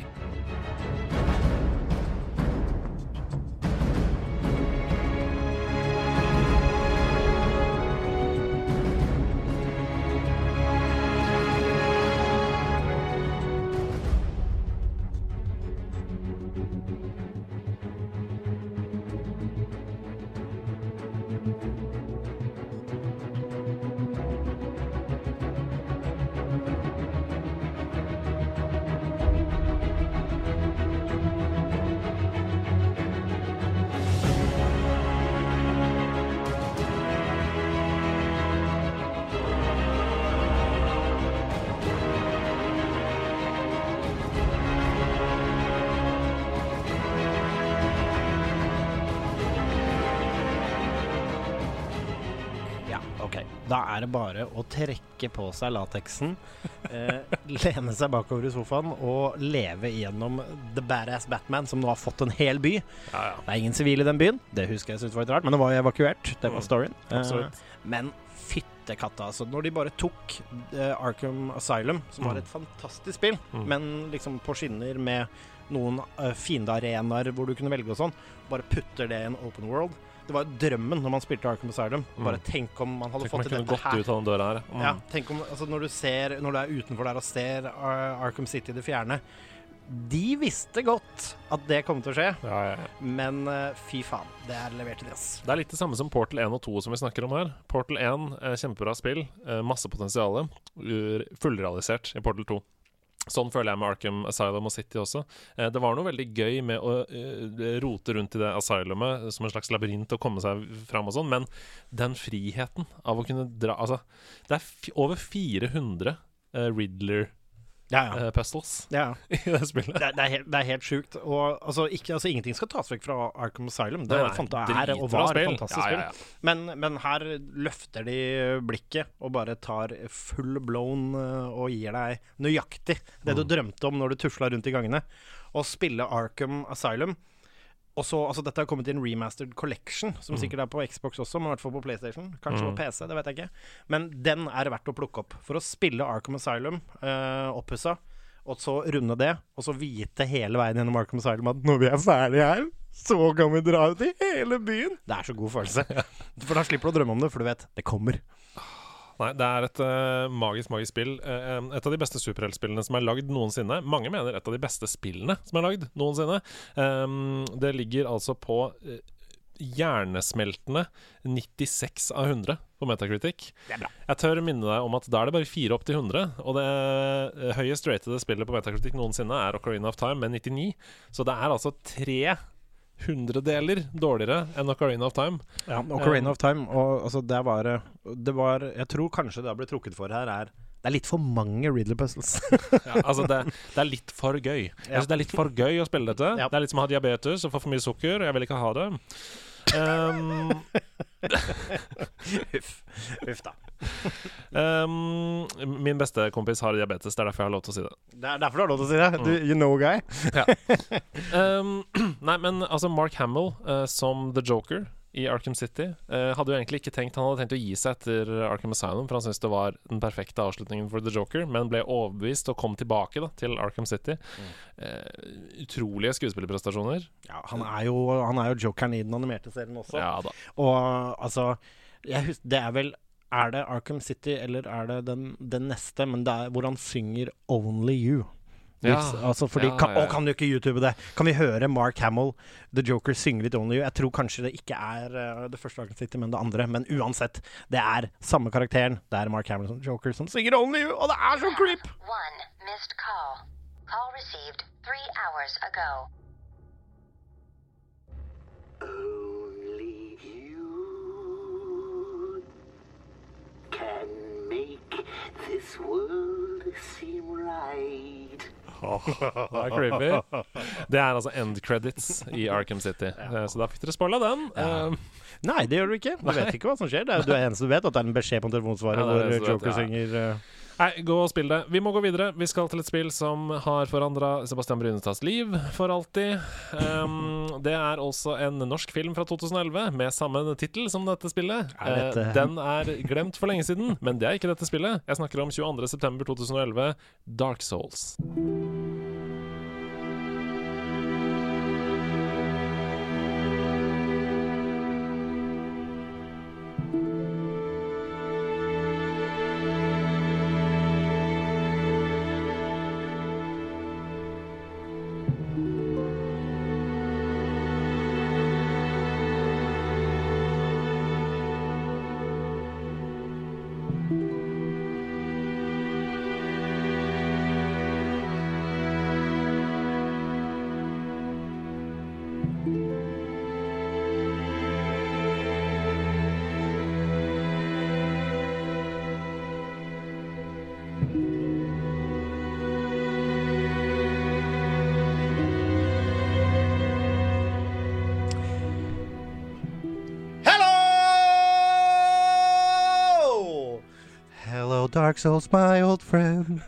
Å trekke på seg lateksen, eh, lene seg bakover i sofaen og leve igjennom The Badass Batman, som nå har fått en hel by. Ja, ja. Det er ingen sivile i den byen, det husker jeg syntes var litt rart, men det var jo evakuert. Det var Mm. storyen. Eh, men fytte katta, altså. Når de bare tok eh, Arkham Asylum, som var Mm. et fantastisk spill, Mm. men liksom på skinner med noen uh, fiendearenaer hvor du kunne velge og sånn, bare putter det i en open world. Det var jo drømmen når man spilte Arkham Asylum. Bare Mm. tenk om man hadde Tenk fått til dette her. ut av den døra her. Mm. Ja, tenk om, altså når du ser Når du er utenfor der og ser uh, Arkham City i det fjerne De visste godt at det kom til å skje, Ja, ja, ja. men uh, fy faen, det er levert til det, ass. Det er litt det samme som Portal 1 og 2 som vi snakker om her. Portal 1, eh, kjempebra spill. Eh, masse potensial. Fullrealisert i Portal 2. Sånn føler jeg med Arkham Asylum og City også. Eh, det var noe veldig gøy med å eh, rote rundt i det asylumet som en slags labyrint og komme seg fram og sånn, men den friheten av å kunne dra Altså, det er over 400 eh, Riddler-puzzles Ja, ja. i det spillet. Det, det, er helt, det er helt sjukt. Og altså, ikke, altså, ingenting skal tas vekk fra Arkham Asylum. Det Nei, nei, er og var et fantastisk spill. Men, men her løfter de blikket og bare tar full blown eh, og gir deg nøyaktig det du Mm. drømte om når du tusla rundt i gangene. Å spille Arkham Asylum og så, altså Dette har kommet i en remastered collection, som Mm. sikkert er på Xbox også, men i hvert fall på PlayStation. Kanskje Mm. på PC, det vet jeg ikke. Men den er verdt å plukke opp. For å spille Arkham Asylum uh, oppussa, og så runde det, og så vite hele veien gjennom Arkham Asylum at når vi er ferdige her, så kan vi dra ut i hele byen. Det er så god følelse. For da slipper du å drømme om det, for du vet det kommer. Nei, det er et uh, magisk, magisk spill. Uh, et av de beste superheltspillene som er lagd noensinne. Mange mener et av de beste spillene som er lagd noensinne. Um, det ligger altså på uh, hjernesmeltende 96 av 100 på Metacritic. Det er bra. Jeg tør minne deg om at da er det bare fire opp til 100. Og det høyest ratede spillet på Metacritic noensinne er Ocarina of Time med 99. Så det er altså tre hundredeler dårligere enn Ocarina of Time. Ja, Ocarina of Time, og altså, det var Det var Jeg tror kanskje det har blitt trukket for her, er det er litt for mange Riddler puzzles. Ja, altså det, det er litt for gøy. Ja. Det er litt for gøy å spille dette. Ja. Det er litt som å ha diabetes og få for mye sukker. og Jeg vil ikke ha det. Um, Huff. Huff da. um, min beste kompis har diabetes. Det er derfor jeg har lov til å si det. Det er derfor du har lov til å si det. Du, you know guy. Um, nei, men altså Mark Hamill uh, som The Joker i Arkham City eh, hadde jo egentlig ikke tenkt Han hadde tenkt å gi seg etter Arkham Asylum, for han syntes det var den perfekte avslutningen for The Joker, men ble overbevist og kom tilbake da, til Arkham City. Eh, utrolige skuespillerprestasjoner. Ja, han er jo, han er jo jokeren i den animerte serien også. Ja da. Og altså jeg hus Det er vel Er det Arkham City, eller er det den, den neste? Men det er hvor han synger 'Only You'. Ja. Altså fordi, Ja, kan, Å, kan du ikke YouTube det? Kan vi høre Mark Hamill, The Joker, synge litt 'Only You'? Jeg tror kanskje det ikke er uh, det første avsnittet, men det andre. Men uansett, det er samme karakteren. Det er Mark Hamill som Joker som synger 'Only You', og det er så creep! One missed call. Call received three hours ago. Only you can make this world seem right. Det er creepy. Det er altså end credits i Arkham City. Ja. Så da fikk dere spoila den. Ja. Eh, Nei, det gjør du ikke. Du vet ikke hva som skjer. Er du er eneste du vet, at det er en beskjed på telefonsvaret Ja, hvor Joker synger eh, Nei, gå og spill det. Vi må gå videre. Vi skal til et spill som har forandra Sebastian Brynestads liv for alltid. Um, det er også en norsk film fra 2011 med samme tittel som dette spillet. Uh, den er glemt for lenge siden, men det er ikke dette spillet. Jeg snakker om 22.9.2011, Dark Souls. Dark Souls, my old friend.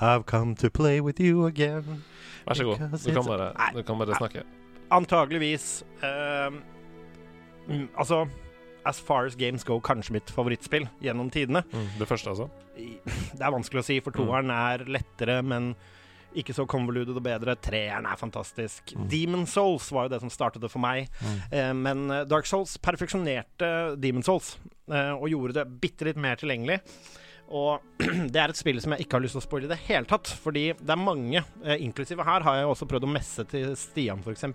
I've come to play with you again. Vær så god. Du kan bare, du kan bare snakke. Antageligvis ehm, mm, Altså, as far as games go, kanskje mitt favorittspill gjennom tidene. Mm, det første, altså? Det er vanskelig å si, for toeren er lettere, men ikke så convoluted og bedre. Treeren er fantastisk. Demon Souls var jo det som startet det for meg. Eh, men eh, Dark Souls perfeksjonerte Demon Souls eh, og gjorde det bitte litt mer tilgjengelig. Og det er et spill som jeg ikke har lyst til å spoile i det hele tatt. Fordi det er mange, eh, inklusive her, har jeg også prøvd å messe til Stian, f.eks.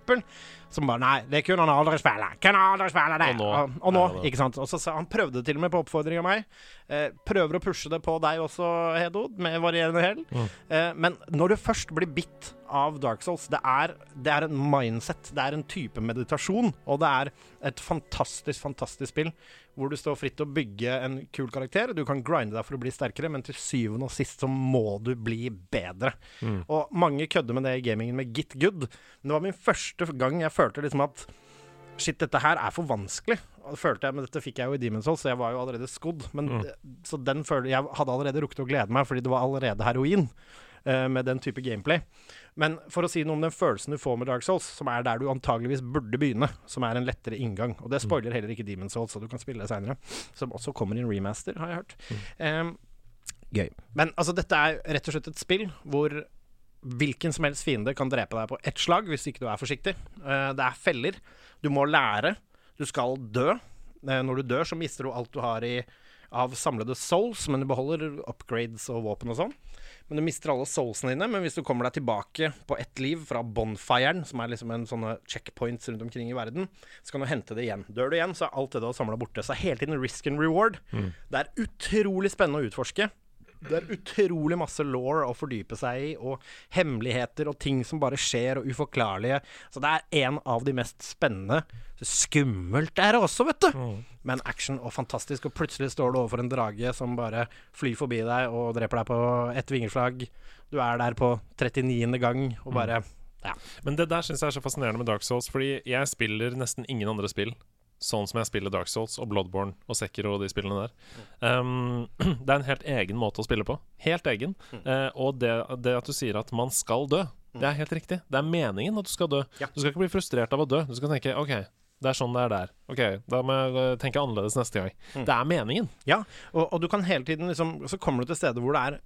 Som bare Nei, det kunne han aldri spille. Kunne aldri spille det. Og nå og, og nå ikke sant. Og så sa han prøvde det til og med på oppfordring av meg. Eh, prøver å pushe det på deg også, Hedod, med varierende hell. Eh, men når du først blir bitt av Dark Souls, det er, det er en mindset, det er en type meditasjon, og det er et fantastisk, fantastisk spill hvor du står fritt til å bygge en kul karakter. Du kan grinde deg for å bli sterkere, men til syvende og sist så må du bli bedre. Og mange kødder med det i gamingen med Git Good. Men det var min første gang jeg følte liksom at Shit, dette her er for vanskelig. Og følte jeg, Men dette fikk jeg jo i Demon's Souls, så jeg var jo allerede skodd. Men, mm. Så den følte Jeg hadde allerede rukket å glede meg, fordi det var allerede heroin eh, med den type gameplay. Men for å si noe om den følelsen du får med Dark Souls, som er der du antageligvis burde begynne, som er en lettere inngang. Og det spoiler heller ikke Demon's Souls, så du kan spille det seinere. Som også kommer i en remaster, har jeg hørt. Um, gøy. Men altså, dette er rett og slett et spill hvor hvilken som helst fiende kan drepe deg på ett slag hvis ikke du er forsiktig. Uh, det er feller. Du må lære. Du skal dø. Uh, når du dør, så mister du alt du har i av samlede souls, men du beholder upgrades og våpen og sånn. Men du mister alle soulsene dine. Men hvis du kommer deg tilbake på ett liv fra bonfiren, som er liksom en sånne checkpoints rundt omkring i verden, så kan du hente det igjen. Dør du igjen, så er alt det du har samla borte. Så er hele tiden risk and reward. Det er utrolig spennende å utforske. Det er utrolig masse law å fordype seg i, og hemmeligheter og ting som bare skjer, og uforklarlige. Så det er en av de mest spennende. Skummelt er det også, vet du. Men action og fantastisk, og plutselig står du overfor en drage som bare flyr forbi deg og dreper deg på ett vingeslag. Du er der på 39. gang og bare Ja. Men det der syns jeg er så fascinerende med Dark Souls, fordi jeg spiller nesten ingen andre spill sånn som jeg spiller Dark Souls og Bloodborne og Sekiro og de spillene der. Um, det er en helt egen måte å spille på. Helt egen. Uh, og det, det at du sier at man skal dø, det er helt riktig. Det er meningen at du skal dø. Ja. Du skal ikke bli frustrert av å dø. Du skal tenke OK, det er sånn det er der. OK, da må jeg eh, tenke annerledes neste gang. Det er meningen. Ja, og, og du kan hele tiden liksom Så kommer du til steder hvor det er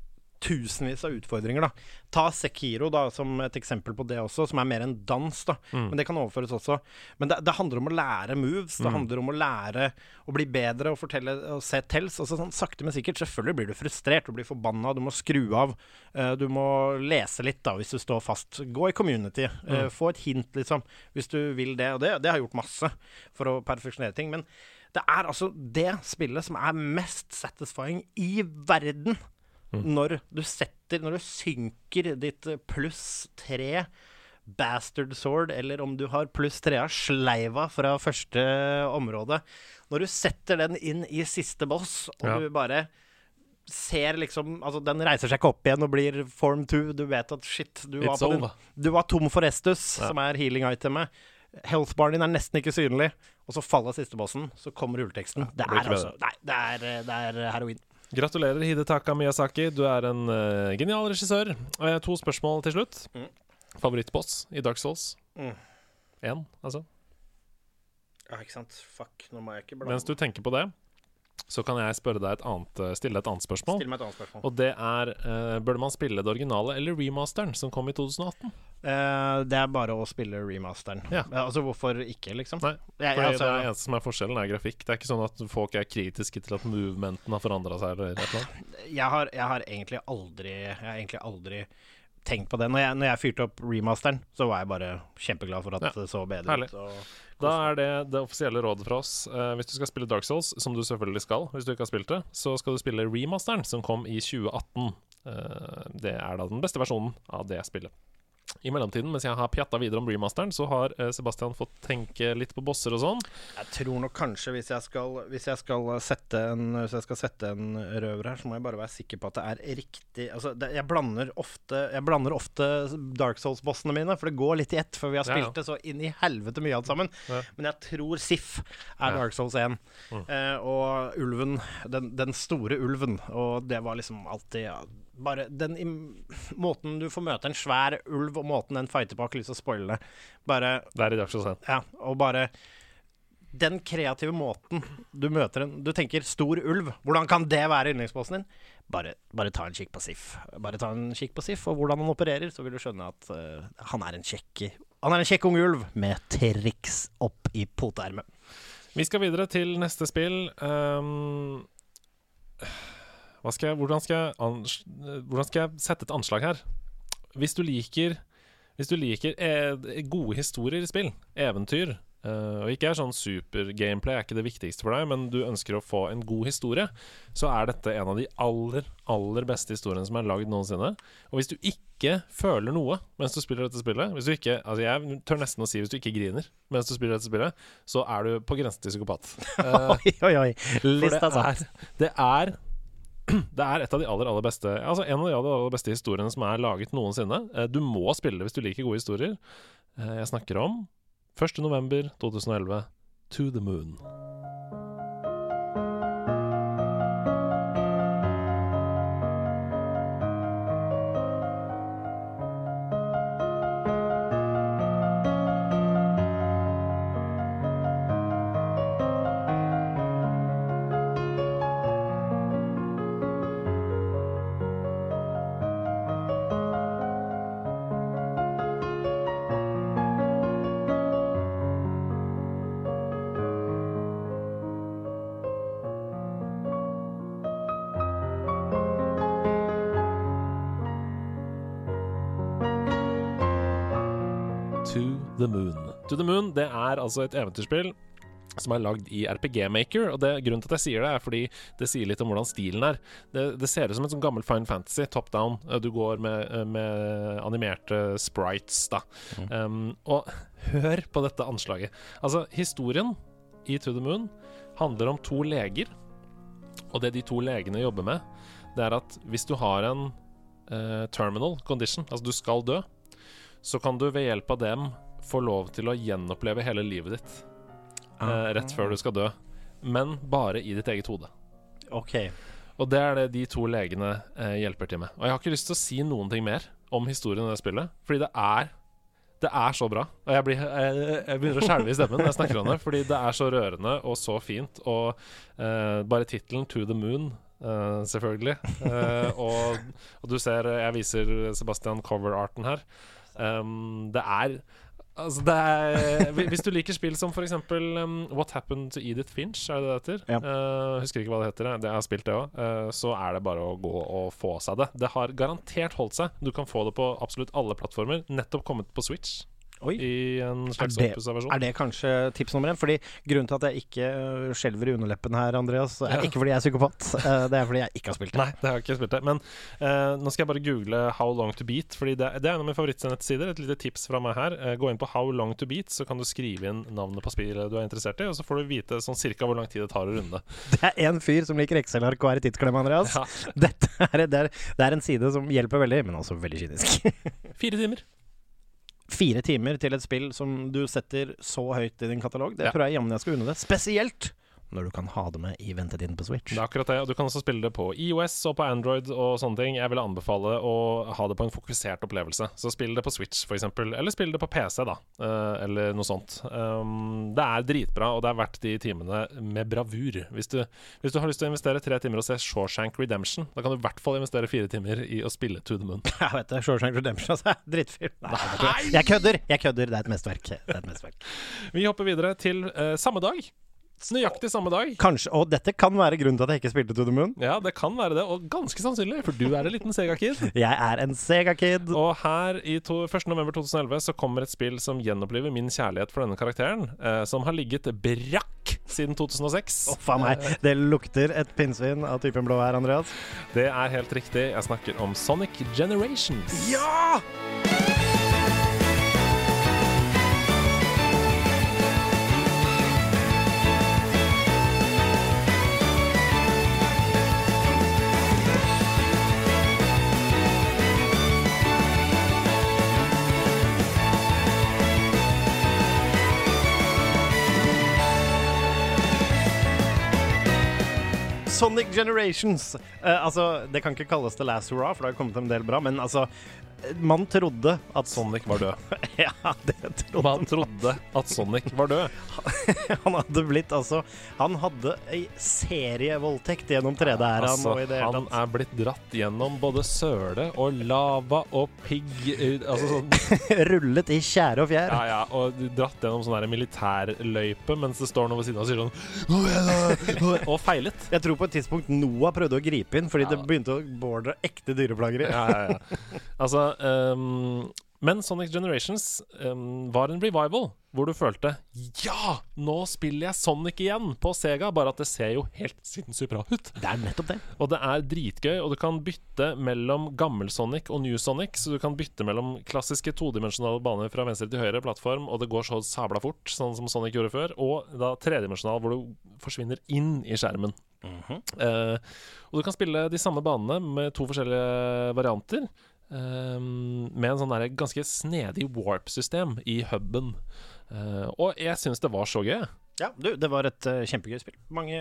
tusenvis av utfordringer, da. Ta Sekiro da som et eksempel på det også, som er mer en dans, da. Men det kan overføres også. Men det, det handler om å lære moves. Det handler om å lære å bli bedre og fortelle og se tells. Altså sånn sakte, men sikkert. Selvfølgelig blir du frustrert, du blir forbanna, du må skru av. Uh, du må lese litt, da, hvis du står fast. Gå i community. Eh, få et hint, liksom, hvis du vil det. Og det, det har gjort masse for å perfeksjonere ting. Men det er altså det spillet som er mest satisfying i verden. Når du setter Når du synker ditt pluss tre bastard sword, eller om du har pluss tre av sleiva fra første område Når du setter den inn i siste boss, og Ja. du bare ser liksom Altså, den reiser seg ikke opp igjen og blir form 2. Du vet at shit, du var, din, du var tom for Estus, som er healing-itemet. Health-baren din er nesten ikke synlig, og så faller siste bossen, så kommer rulleteksten. det, det, altså det er, det er heroin. Gratulerer, Hidetaka Miyazaki. Du er en uh, genial regissør. Uh, to spørsmål til slutt. Mm. Favorittboss i Dark Souls? Mm. Altså. Ja, ikke sant. Fuck, nå må jeg ikke Mens du tenker på det, så kan jeg deg et annet, eh, stille deg et annet spørsmål. Stille meg et annet spørsmål. Og det er uh, Burde man spille det originale eller remasteren som kom i 2018? Eh, det er bare å spille remasteren. Ja. Eh, altså, hvorfor ikke, liksom? Nei, Jeg, jeg, altså, det eneste som er forskjellen, er grafikk. Det er ikke sånn at folk er kritiske til at movementen har forandra seg. Eller eller jeg, har, jeg har egentlig aldri Jeg har egentlig aldri tenkt på det. Når jeg, når jeg fyrte opp remasteren, så var jeg bare kjempeglad for at Ja. det så bedre Herlig. ut. Og, Da er det det offisielle rådet fra oss. Uh, hvis du skal spille Dark Souls, som du selvfølgelig skal, hvis du ikke har spilt det, så skal du spille remasteren, som kom i 2018. Uh, det er da den beste versjonen av det spillet. I mellomtiden, mens jeg har pjatta videre om remasteren, så har eh, Sebastian fått tenke litt på bosser og sånn. Jeg tror nok kanskje hvis jeg skal, hvis jeg skal, sette, en, hvis jeg skal sette en røver her, så må jeg bare være sikker på at det er riktig Altså, det, jeg, blander ofte, jeg blander ofte Dark Souls-bossene mine, for det går litt i ett, for vi har Ja, ja. spilt det så inn i helvete mye alt sammen. Ja. Men jeg tror Sif er Ja. Mm. Dark Souls 1. Eh, og ulven, den, den store ulven, og det var liksom alltid ja, bare den i, måten du får møte en svær ulv, og måten den fighter på, har ikke lyst til å spoile det. Bare Det er i dag så sent ja, og bare den kreative måten du møter en Du tenker 'stor ulv', hvordan kan det være yndlingsposten din? Bare, bare ta en kikk på Sif. Bare ta en kikk på Sif og hvordan han opererer, så vil du skjønne at uh, han er en kjekk Han er en kjekk ung ulv med triks opp i poteermet. Vi skal videre til neste spill. Um, skal jeg, hvordan, skal jeg ans hvordan skal jeg sette et anslag her? Hvis du liker Hvis du liker e gode historier i spill, eventyr, Uh, og ikke er sånn super-gameplay er ikke det viktigste for deg, men du ønsker å få en god historie, så er dette en av de aller, aller beste historiene som er lagd noensinne. Og hvis du ikke føler noe mens du spiller dette spillet Hvis du ikke, altså Jeg tør nesten å si hvis du ikke griner mens du spiller dette spillet, så er du på grensen til psykopat. Uh, Oi, oi, oi. Lista satt. det er det er et av de aller, aller beste Altså en av de aller, aller beste historiene som er laget noensinne. Eh, Du må spille det hvis du liker gode historier. Eh, Jeg snakker om 1.11.2011, To the Moon. Det er altså et eventyrspill som er lagd i RPG Maker. Og det, Grunnen til at jeg sier det, er fordi det sier litt om hvordan stilen er. Det, det ser ut som et sånn gammel Fine Fantasy, top down. Eh, Du går med, med animerte sprites, da. Um, og hør på dette anslaget. Altså, historien i To the Moon handler om to leger. Og det de to legene jobber med, det er at hvis du har en uh, terminal condition, altså du skal dø, så kan du ved hjelp av dem få lov til å gjenoppleve hele livet ditt eh, rett før du skal dø. Men bare i ditt eget hode. OK. Og det er det de to legene eh, hjelper til med. Og jeg har ikke lyst til å si noen ting mer om historien i det spillet, fordi det er det er så bra. Og jeg, blir, jeg, jeg begynner å skjelve i stemmen når jeg snakker om det, fordi det er så rørende og så fint. Og eh, bare tittelen 'To the Moon', eh, selvfølgelig. Eh, og, og du ser Jeg viser Sebastian cover-arten her. Um, det er Altså er, hvis du liker spill som f.eks. Um, What Happened to Edith Finch, er det det heter? Ja. Uh, husker ikke hva det heter, jeg. har spilt det òg. så er det bare å gå og få seg det. Det har garantert holdt seg. Du kan få det på absolutt alle plattformer. Nettopp kommet på Switch Oi. i en Er det, er det kanskje tips nummer én? Fordi Grunnen til at jeg ikke øh, skjelver i underleppen her, Andreas, er Ja. ikke fordi jeg er psykopat. eh, Det er fordi jeg ikke har spilt det. Nei, det har jeg ikke spilt det. Men uh, nå skal jeg bare google How Long To Beat, Fordi det, det er en av mine favorittsnettsider. Et lite tips fra meg her. Uh, gå inn på How Long To Beat, så kan du skrive inn navnet på spillet du er interessert i, og så får du vite sånn cirka hvor lang tid det tar å runde. Det er en fyr som liker Excel-ark og er i tidsklemme, Andreas. Ja. Dette er, det, er, det er en side som hjelper veldig, men også veldig kynisk. Fire timer. Fire timer til et spill som du setter så høyt i din katalog, det Ja. tror jeg jammen jeg skal unne det. Spesielt når du kan ha det med i ventetiden på Switch. Det er akkurat det. Og du kan også spille det på IOS og på Android og sånne ting. Jeg vil anbefale å ha det på en fokusert opplevelse. Så spill det på Switch, f.eks. Eller spill det på PC, da. Eh, eller noe sånt. Um, det er dritbra, og det er verdt de timene med bravur. Hvis du, hvis du har lyst til å investere tre timer og se Shawshank Redemption, da kan du i hvert fall investere fire timer i å spille To the Moon. Jeg vet det, Shawshank Redemption altså, Drittfilm. Nei, jeg kødder! Jeg kødder, det er et mesterverk. Det er et mesterverk. Vi hopper videre til uh, samme dag. Nøyaktig samme dag. Kanskje, og dette kan være grunnen til at jeg ikke spilte To the Moon. Ja, det kan være det, og ganske sannsynlig, for du er en liten Sega-kid. Jeg er en Sega-kid. Og her i to, 1. november 2011 så kommer et spill som gjenoppliver min kjærlighet for denne karakteren, eh, som har ligget brakk siden 2006. Å, faen meg. Det lukter et pinnsvin av typen blå her, Andreas. Det er helt riktig. Jeg snakker om Sonic Generations. Ja! Sonic Generations. Eh, altså, det kan ikke kalles The Last Hurrah, for det har kommet en del bra, men altså Man trodde at Sonic var død. Ja, det trodde Man trodde at Sonic var død. han hadde blitt altså Han hadde ei serievoldtekt gjennom 3D-æraen Altså, han er blitt dratt gjennom både søle og lava og pigg eh, Altså sånn Rullet i tjære og fjær. Ja, ja, og dratt gjennom sånn militærløype mens det står noe ved siden av og sier sånn! Og feilet. Jeg tror på et tidspunkt Noah prøvde å gripe inn fordi Ja. det begynte å bordre ekte dyreplageri. Ja, ja, ja. Altså ehm, Men Sonic Generations um, var en revival hvor du følte Ja! Nå spiller jeg Sonic igjen på Sega, bare at det ser jo helt sinnssykt bra ut. Det er nettopp det. Og det er dritgøy, og du kan bytte mellom gammel Sonic og New Sonic. Så du kan bytte mellom klassiske todimensjonale baner fra venstre til høyre, plattform, og det går så sabla fort, sånn som Sonic gjorde før, og da tredimensjonal, hvor du forsvinner inn i skjermen. Eh, og du kan spille de samme banene med to forskjellige varianter. Eh, med en sånn der ganske snedig warp-system i huben. Uh, og jeg syns det var så gøy. Ja, du, det var et uh, kjempegøy spill. Mange,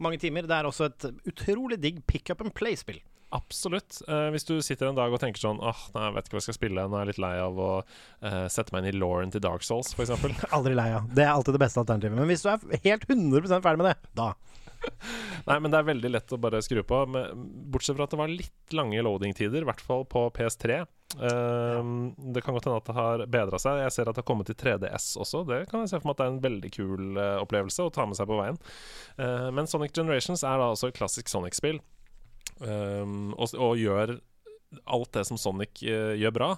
mange timer. Det er også et utrolig digg pick up and play-spill. Absolutt. Uh, hvis du sitter en dag og tenker sånn Åh, nei, jeg vet ikke hva jeg skal spille, nå er jeg litt lei av å sette meg inn i Lauren til Dark Souls, f.eks. Aldri lei av. Det er alltid det beste alternativet. Men hvis du er helt 100% ferdig med det, da Nei, men det er veldig lett å bare skru på. Bortsett fra at det var litt lange loading-tider, i hvert fall på PS3. Eh, Det kan godt hende at det har bedra seg. Jeg ser at det har kommet til 3DS også. Det kan jeg se for meg at det er en veldig kul uh, opplevelse å ta med seg på veien. Uh, men Sonic Generations er da også et klassisk Sonic-spill, eh, og, og gjør alt det som Sonic uh, gjør bra,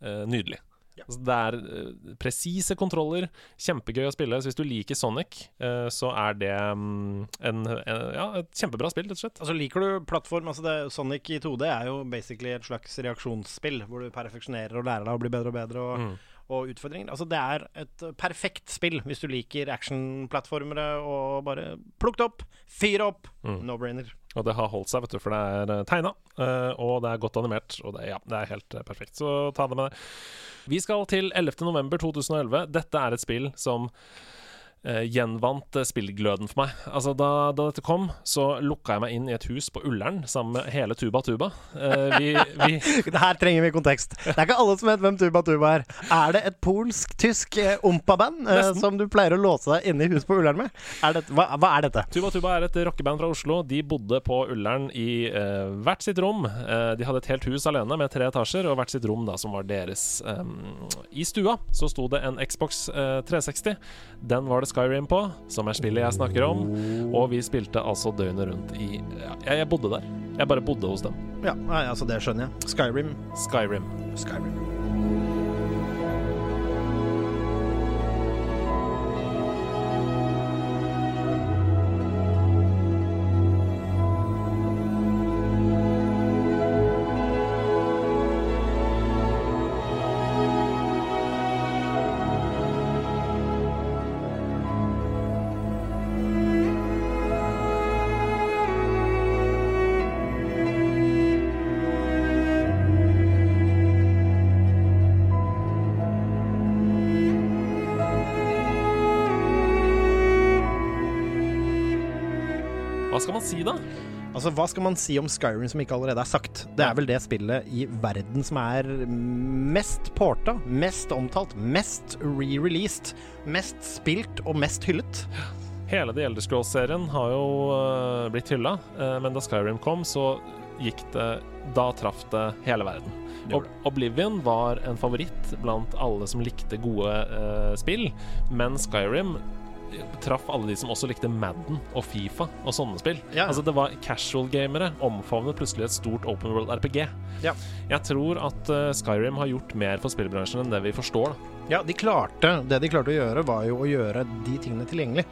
eh, nydelig. Altså, det er uh, presise kontroller, kjempegøy å spille. Så hvis du liker Sonic, uh, så er det um, en, en, ja, et kjempebra spill, rett og slett. Altså Liker du plattform altså det, Sonic i 2D er jo basically et slags reaksjonsspill, hvor du perfeksjonerer og lærer deg å bli bedre og bedre. Og, og utfordringer. Altså Det er et perfekt spill hvis du liker actionplattformere og bare plukk det opp, fyr opp. No-brainer. Og det har holdt seg, vet du, for det er tegna, og det er godt animert. Og det, ja, det er helt eh, perfekt, så ta det med deg. Vi skal til 11.11.2011. Dette er et spill som eh, gjenvant eh, spillgløden for meg. Altså da, da dette kom, så lukka jeg meg inn i et hus på Ullern sammen med hele Tuba Tuba. Eh, vi, vi Det her trenger vi kontekst. Det er ikke alle som vet hvem Tuba Tuba er. Er det et polsk-tysk eh, ompa-band eh, som du pleier å låse deg inne i huset på Ullern med? Er det, hva, hva er dette? Tuba Tuba er et rockeband fra Oslo. De bodde på Ullern i uh, hvert sitt rom. Uh, de hadde et helt hus alene med tre etasjer, og hvert sitt rom da som var deres. Um, I stua så sto det en Xbox uh, 360. Den var det Skyrim på, som er spillet jeg snakker om. Og vi spilte altså døgnet rundt i ja, jeg, bodde der. Jeg bare bodde hos dem. Ja, nei, altså Det skjønner jeg. Skyrim. Skyrim. Skyrim. Altså, Hva skal man si om Skyrim som ikke allerede er sagt? Det er vel det spillet i verden som er mest porta, mest omtalt, mest re-released, mest spilt og mest hyllet. Hele The Elder Scrolls-serien har jo uh, blitt hylla, uh, men da Skyrim kom, så gikk det Da traff det hele verden. Ob Oblivion var en favoritt blant alle som likte gode uh, spill, men Skyrim traff alle de som også likte Madden og Fifa og sånne spill. Ja. Altså Det var casual-gamere omfavnet plutselig et stort open world RPG. Ja. Jeg tror at uh, Skyrim har gjort mer for spillbransjen enn det vi forstår. da Ja, de klarte, Det de klarte å gjøre, var jo å gjøre de tingene tilgjengelig.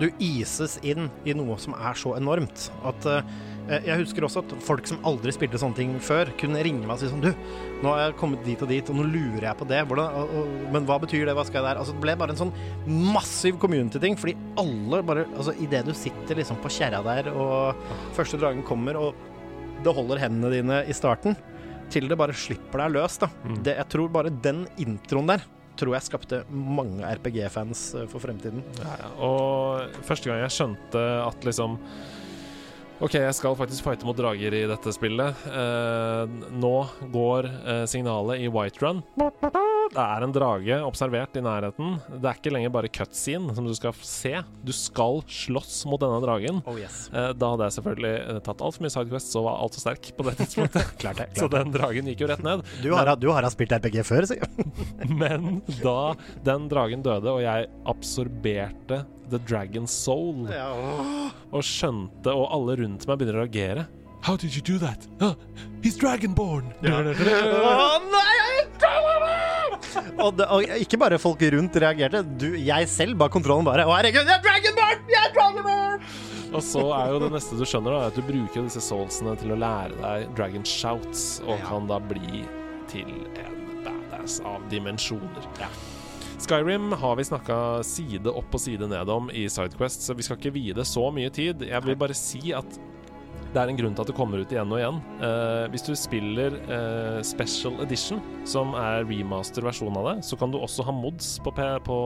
Du ises inn i noe som er så enormt at eh, Jeg husker også at folk som aldri spilte sånne ting før, kunne ringe meg og si sånn Du, nå har jeg kommet dit og dit, og nå lurer jeg på det. Hvordan, men hva betyr det? Hva skal jeg der? Altså, det ble bare en sånn massiv community-ting, fordi alle bare Altså, idet du sitter liksom på kjerra der, og første dragen kommer, og det holder hendene dine i starten, til det bare slipper deg løs, da. Det, jeg tror bare den introen der tror jeg skapte mange RPG-fans eh, for fremtiden. Og første gang jeg skjønte at liksom OK, jeg skal faktisk fighte mot drager i dette spillet. Eh, nå går eh, signalet i Whiterun. Det er en drage observert i nærheten. Det er ikke lenger bare cutscene som du skal se. Du skal slåss mot denne dragen. Oh yes. Eh, da hadde jeg selvfølgelig eh, tatt altfor mye Sidequest, så var altfor sterk på det tidspunktet. Klart det. Så den dragen gikk jo rett ned. Du har, du har spilt RPG før, sikkert. Men da den dragen døde, og jeg absorberte The Dragon Soul og skjønte, og alle rundt meg begynner å reagere How did you do that? Uh, he's dragonborn! Og, det, og ikke bare folk rundt reagerte. Du, jeg selv ba kontrollen bare. Å, herregud, jeg er Dragonborn! Jeg er Dragonborn! Og så er jo det neste du skjønner, da, at du bruker disse soulsene til å lære deg Dragon Shouts, og Ja. kan da bli til en badass av dimensjoner. Skyrim har vi snakka side opp og side ned om i Sidequest, så vi skal ikke vie det så mye tid. Jeg vil bare si at det er en grunn til at det kommer ut igjen og igjen. Eh, hvis du spiller eh, Special Edition, som er remaster-versjonen av det, så kan du også ha mods på, P på,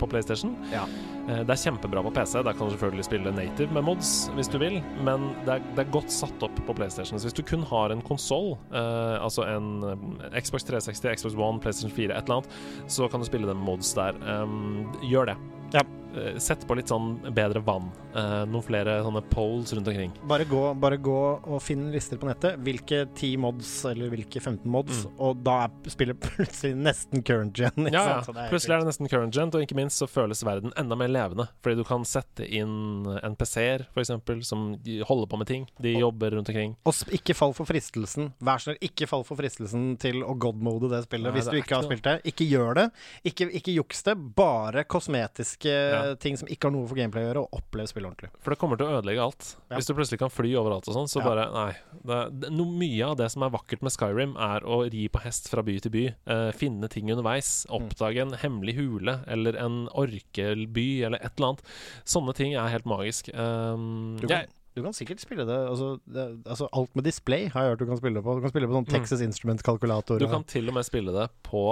på PlayStation. Ja. Eh, Det er kjempebra på PC. Der kan du selvfølgelig spille native med mods hvis du vil, men det er, det er godt satt opp på PlayStation. Så hvis du kun har en konsoll, eh, altså en eh, Xbox 360, Xbox One, PlayStation 4, et eller annet, så kan du spille det med mods der. Um, gjør det. Ja. Eh, Sett på litt sånn bedre vann. Eh, noen flere sånne poles rundt omkring. Bare gå, bare gå og finn lister på nettet. Hvilke 10 mods eller hvilke 15 mods, og da er spiller plutselig nesten current gen. ikke Mm. Ja, ja. er Plutselig er det nesten current gen, og ikke minst så føles verden enda mer levende. Fordi du kan sette inn NPC-er, f.eks., som holder på med ting. De jobber rundt omkring. Og ikke fall for fristelsen. Vær så snill, ikke fall for fristelsen til å godmode det spillet Nei, hvis det du er ikke har spilt det. Ikke gjør det. Ikke, ikke juks det. Bare kosmetiske Ja. Ting som ikke har noe for gameplay å gjøre, og oppleve spillet ordentlig. For det kommer til å ødelegge alt. Ja. Hvis du plutselig kan fly overalt og sånn, så bare Nei. Det, det, no, mye av det som er vakkert med Skyrim, er å ri på hest fra by til by. uh, finne ting underveis. Mm. Oppdage en hemmelig hule eller en orkelby eller et eller annet. Sånne ting er helt magisk. Um, Du kan, jeg, du kan sikkert spille det altså, det altså alt med display har jeg hørt du kan spille på. Du kan spille på sånn Mm. Texas Instrument-kalkulator. du kan til og med spille det på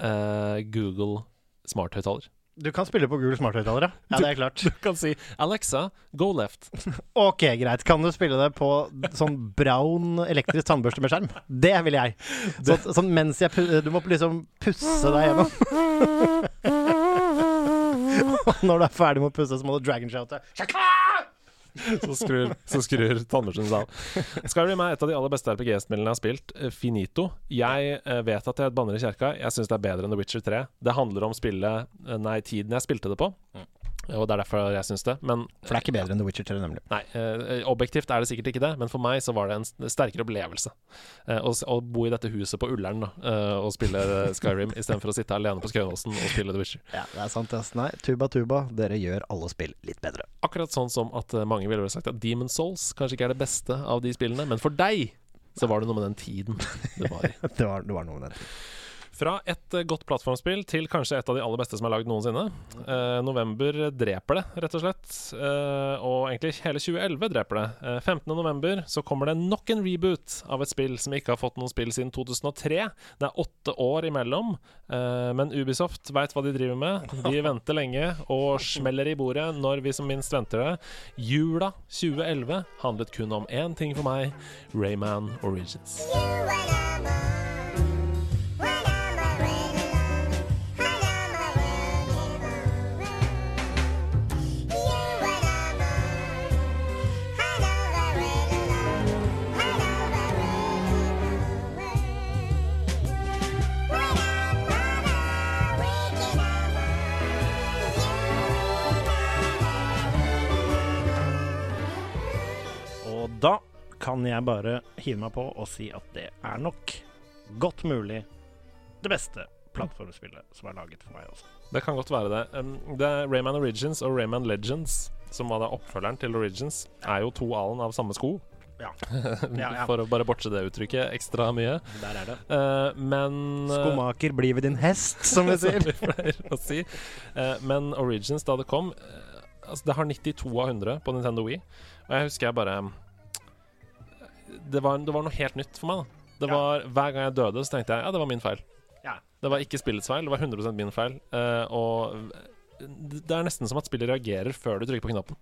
uh, Google smarthøyttaler. Du kan spille på Google smarthøyttalere. Ja, det er klart. Du kan si 'Alexa, go left'. Ok, greit. Kan du spille det på sånn brown elektrisk tannbørste med skjerm? Det vil jeg. Så, sånn mens jeg Du må liksom pusse deg gjennom. Og når du er ferdig med å pusse, så må du dragon-shoute. Så skrur, så skrur tannbørsten seg av. Skyrim er et av de aller beste RPG-spillene jeg har spilt. eh, Finito. Jeg eh, vet at jeg banner i kjerka. Jeg syns det er bedre enn The Witcher 3. Det handler om spillet eh, Nei, tiden jeg spilte det på. Og det er derfor jeg syns det. Men For det er ikke bedre enn The Witcher 3, nemlig. Nei, eh, objektivt er det sikkert ikke det, men for meg så var det en sterkere opplevelse. Eh, å, å bo i dette huset på Ullern da, eh, og spille Skyrim istedenfor å sitte alene på Skøyenåsen og spille The Witcher. Ja, det er sant. Nei, tuba tuba, dere gjør alle spill litt bedre. Akkurat sånn som at eh, mange ville sagt at Demon Souls kanskje ikke er det beste av de spillene, men for deg så var det noe med den tiden det var i. Det var, det var noe med det. Fra et eh, godt plattformspill til kanskje et av de aller beste som er lagd noensinne. Eh, november dreper det, rett og slett. Eh, og egentlig hele 2011 dreper det. Eh, 15. november så kommer det nok en reboot av et spill som ikke har fått noen spill siden 2003. Det er åtte år imellom, eh, men Ubisoft veit hva de driver med. De venter lenge og smeller i bordet når vi som minst venter det. Jula 2011 handlet kun om én ting for meg, Rayman Origins. Og da kan jeg bare hive meg på og si at det er nok godt mulig det beste plattformspillet som er laget for meg også. Det kan godt være det. Det er Rayman Origins og Rayman Legends, som var da oppfølgeren til Origins, er jo to alen av samme sko. Ja. Ja, ja. For å bare bortse det uttrykket ekstra mye. Der er det. Uh, men uh, Skomaker, blir ved din hest, som vi sier. Som vi pleier å si. Uh, men Origins, da det kom uh, Altså, det har 92 av 100 på Nintendo Wii. Og jeg husker jeg bare Det var, det var noe helt nytt for meg. da Det Ja. var Hver gang jeg døde, så tenkte jeg ja, det var min feil. Ja. Det var ikke spillets feil, det var 100 min feil. Uh, og Det er nesten som at spillet reagerer før du trykker på knappen.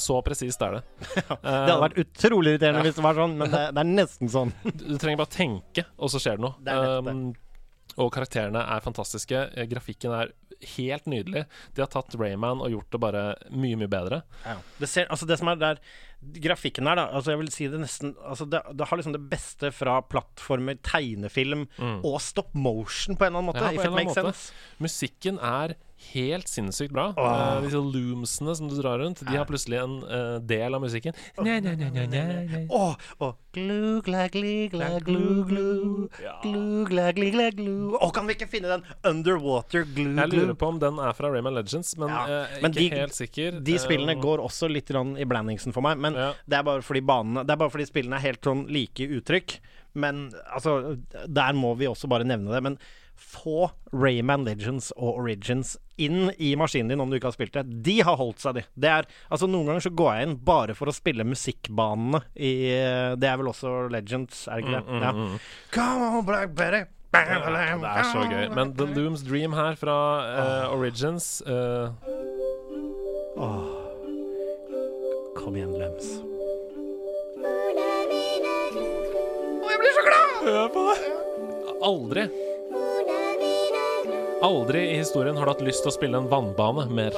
Så presist er det. Det hadde vært utrolig irriterende hvis det var sånn, men det, det er nesten sånn. Du trenger bare tenke, og så skjer det noe. Det. Um, og karakterene er fantastiske. Eh, Grafikken er helt nydelig. De har tatt Rayman og gjort det bare mye, mye bedre. Det, ser, altså det som er der Grafikken her, da. Altså jeg vil si det nesten altså det, det har liksom det beste fra plattformer, tegnefilm og stop motion på en eller annen måte. Mm. Ja, if it makes sense. Musikken er helt sinnssykt bra. Oh. Uh, disse loomsene som du drar rundt, de har plutselig en uh, del av musikken. Nei, nei, nei, nei, nei. Glu, glu, glu. Glu, gla, gli, glu. Å, kan vi ikke finne den underwater glu, glu? Jeg lurer på om den er fra Rayman Legends, men Ja, men ikke de- helt sikker. De spillene Eh, går også litt i blandingsen for meg, men Ja. det er bare fordi banene Det er bare fordi spillene er helt sånn like uttrykk. Men altså, der må vi også bare nevne det. Men få Rayman Legends og Origins inn i maskinen din om du ikke har spilt det. De har holdt seg, de. Det er, altså, noen ganger så går jeg inn bare for å spille musikkbanene i Det er vel også Legends, er det ikke det? Mm, ja. Come on, Black Betty. Ja, det er så gøy. Men The Looms Dream her fra uh, Origins eh, Kom igjen, Lems. Hør på det! Aldri Aldri i historien har du hatt lyst til å spille en vannbane mer.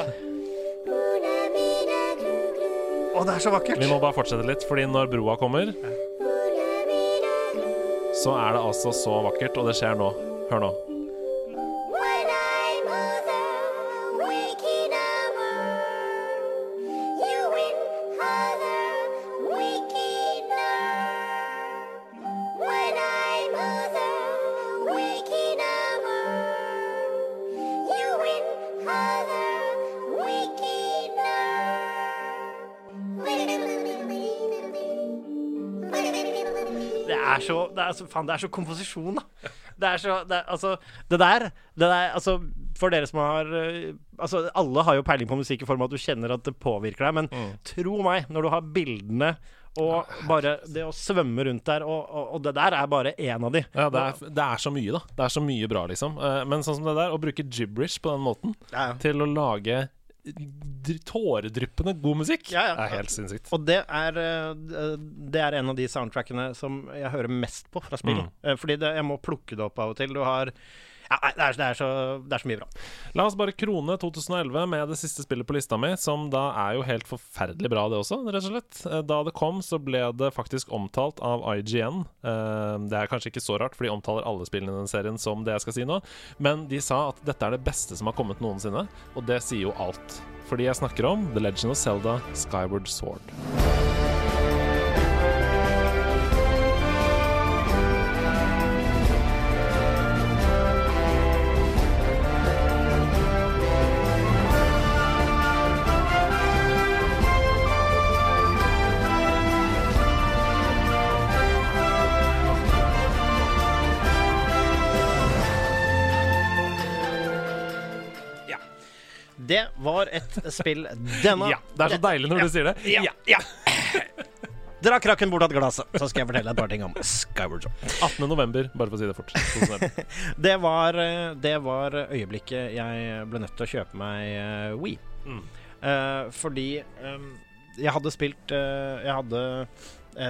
Å, det er så vakkert. Vi må bare fortsette litt, fordi når broa kommer, så er det altså så vakkert, og det skjer nå. Hør nå. Det er så, Faen, det er så komposisjon, da. Det er så det er, Altså, det der, det der Altså, for dere som har øh, Altså, alle har jo peiling på musikk i form av at du kjenner at det påvirker deg, men tro meg, når du har bildene og bare det å svømme rundt der, og, og, og det der er bare én av de. Ja, det er, det er så mye, da. Det er så mye bra, liksom. Eh, Men sånn som det der, å bruke gibberish på den måten Ja, til å lage tåredryppende god musikk, Ja, ja. er helt sinnssykt. Og det er, øh, det er en av de soundtrackene som jeg hører mest på fra spill. Mm. Eh, Fordi det, jeg må plukke det opp av og til. Du har ja, det, er, det, er så, det er så mye bra. La oss bare krone 2011 med det siste spillet på lista mi, som da er jo helt forferdelig bra, det også, rett og slett. Eh, Da det kom, så ble det faktisk omtalt av IGN. Eh, Det er kanskje ikke så rart, for de omtaler alle spillene i den serien som det jeg skal si nå, men de sa at dette er det beste som har kommet noensinne, og det sier jo alt. Fordi jeg snakker om The Legend of Zelda Skyward Sword. Var et spill denne Ja, det er så deilig når du sier det. Ja, ja. Dra krakken bort av glasset, så skal jeg fortelle et par ting om Skyward Sword. 18. november, bare for å si det fort. Det var, eh, det var øyeblikket jeg ble nødt til å kjøpe meg eh, Wii. Mm. Uh, fordi um, jeg hadde spilt uh, Jeg hadde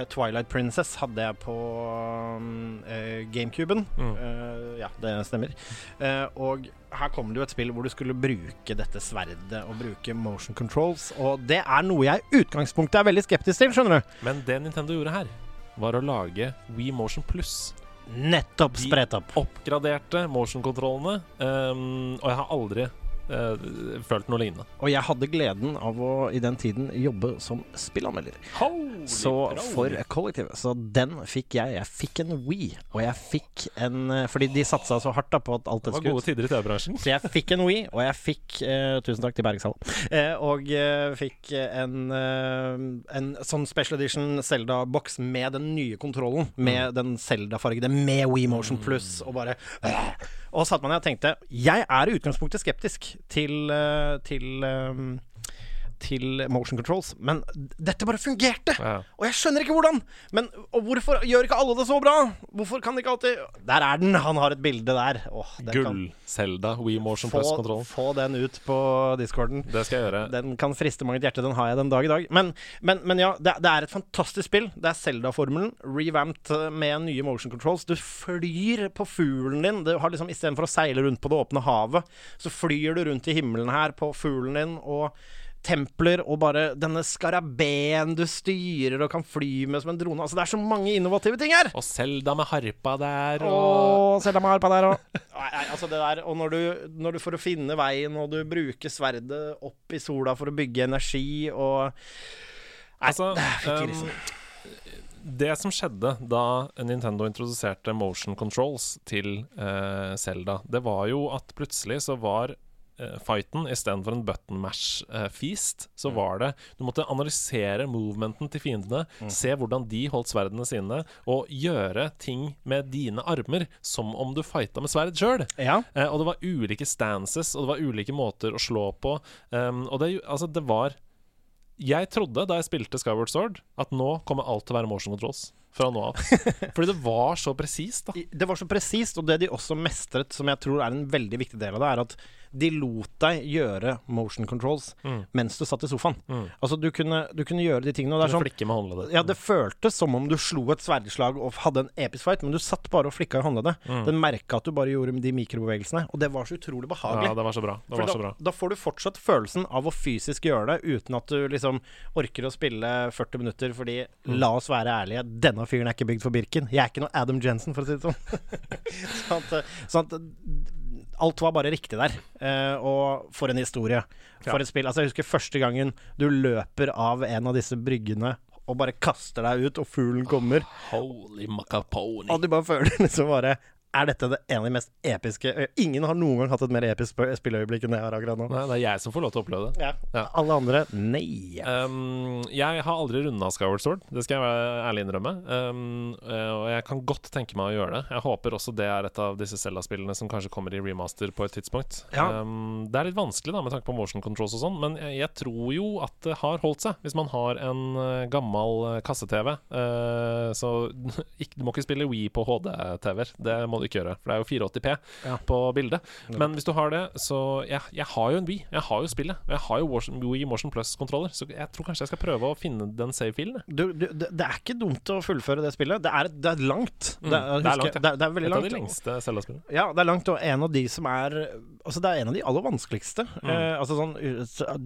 Twilight Princess hadde jeg på um, eh, GameCuben. Mm. Eh, ja, det stemmer. Eh, og her kommer det jo et spill hvor du skulle bruke dette sverdet og bruke motion controls. Og det er noe jeg i utgangspunktet er veldig skeptisk til, skjønner du. Men det Nintendo gjorde her, var å lage Wii Motion Plus. Nettopp spredt opp. De Oppgraderte motion-kontrollene, um, og jeg har aldri eh, følt noe lignende. Og jeg hadde gleden av å i den tiden jobbe som spillanmelder. Så for kollektivet. Så den fikk jeg. Jeg fikk en Wii, og jeg fikk en eh, Fordi de satsa så hardt da på at alt Det det var gode tider i TV-bransjen. Så jeg fikk en Wii, og jeg fikk uh, Tusen takk til Bergshallen. Uh, og fikk en, en sånn special edition Zelda-boks med den nye kontrollen. Med den Zelda-fargede, med Wii Motion Plus, og bare. Og satte meg ned og tenkte Jeg er i utgangspunktet skeptisk til, eh, til eh, til motion controls, men dette bare fungerte! Ja. Og jeg skjønner ikke hvordan! Men hvorfor gjør ikke alle det så bra? Hvorfor kan de ikke alltid Der er den! Han har et bilde der. Oh, Gull-Selda, We Motion få, Plus Control. få den ut på discorden. Det skal jeg gjøre. Den kan friste mange et hjerte. Den har jeg den dag i dag. Men, men, men ja, det, det er et fantastisk spill. Det er Zelda-formelen, revamped med nye motion controls. Du flyr på fuglen din. Du har liksom Istedenfor å seile rundt på det åpne havet, så flyr du rundt i himmelen her på fuglen din. og Templer og bare denne skarabeen du styrer og kan fly med som en drone. Altså Det er så mange innovative ting her! Og Selda med harpa der, og Selda med harpa der og Nei, nei, altså det der Og når du, når du for å finne veien, og du bruker sverdet opp i sola for å bygge energi og Nei, Altså, um, det som skjedde da Nintendo introduserte motion controls til uh, Zelda, det var jo at plutselig så var uh, fighten istedenfor en button mash-feast, så Mm. var det Du måtte analysere movementen til fiendene, Mm. se hvordan de holdt sverdene sine, og gjøre ting med dine armer som om du fighta med sverd sjøl. Ja. Eh, og det var ulike stances, og det var ulike måter å slå på. Um, og det, altså, det var Jeg trodde da jeg spilte Skyward Sword, at nå kommer alt til å være motion controls. Fra nå av. Fordi det var så presist, da. Det var så presist, og det de også mestret, som jeg tror er en veldig viktig del av det, er at de lot deg gjøre motion controls mens du satt i sofaen. Altså, du kunne, du kunne gjøre de tingene, og det er sånn med. Ja, det føltes som om du slo et sverdslag og hadde en episk fight, men du satt bare og flikka i håndleddet. Den merka at du bare gjorde de mikrobevegelsene, og det var så utrolig behagelig. Ja, det var så bra. Det var så bra. da får du fortsatt følelsen av å fysisk gjøre det, uten at du liksom orker å spille 40 minutter, fordi Mm. la oss være ærlige, denne fyren er ikke bygd for Birken. Jeg er ikke noe Adam Jensen, for å si det sånn. sånn, at, sånn at alt var bare riktig der. Uh, og for en historie. For Ja. et spill. Altså, jeg husker første gangen du løper av en av disse bryggene og bare kaster deg ut, og fuglen kommer, Holy macaponi. og du bare føler liksom bare Er dette det en av de mest episke Ingen har noen gang hatt et mer episk sp- spilleøyeblikk enn det jeg har akkurat nå. Nei, det er jeg som får lov til å oppleve det. Ja. Ja. Alle andre nei. Um, jeg har aldri runda Skyward Sword, det skal jeg være ærlig innrømme. Um, eh, og jeg kan godt tenke meg å gjøre det. Jeg håper også det er et av disse Zelda-spillene som kanskje kommer i remaster på et tidspunkt. Ja. Um, det er litt vanskelig da med tanke på motion controls og sånn, men jeg, jeg tror jo at det har holdt seg. Hvis man har en eh, gammel eh, kasse-TV. uh, så du må ikke spille Wii på HD-TV-er. Det må du ikke gjøre, for det er jo 480P Ja. på bildet. Men hvis du har det, så Jeg, jeg har jo en Wii. Jeg har jo spillet. Og jeg har jo Wii Motion Plus-kontroller, så jeg tror kanskje jeg skal prøve å finne den save-filen. Du, du, det, det er ikke dumt å fullføre det spillet. Det er, det er langt. Mm, Det, er, er husker- langt, ja. det, er, det er veldig Et av langt. de lengste Zelda-spillene. Ja, det er langt, og en av de som er Altså, det er en av de aller vanskeligste. Mm. Eh, altså sånn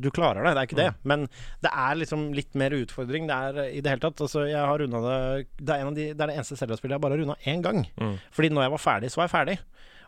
Du klarer det, det er ikke det, men det er liksom litt mer utfordring. Det er eh, i det hele tatt Altså, jeg har runda det Det er, en av de, det er det eneste Zelda-spillet jeg bare har runda én gang. Mm. Fordi når jeg var ferdig, så var jeg ferdig.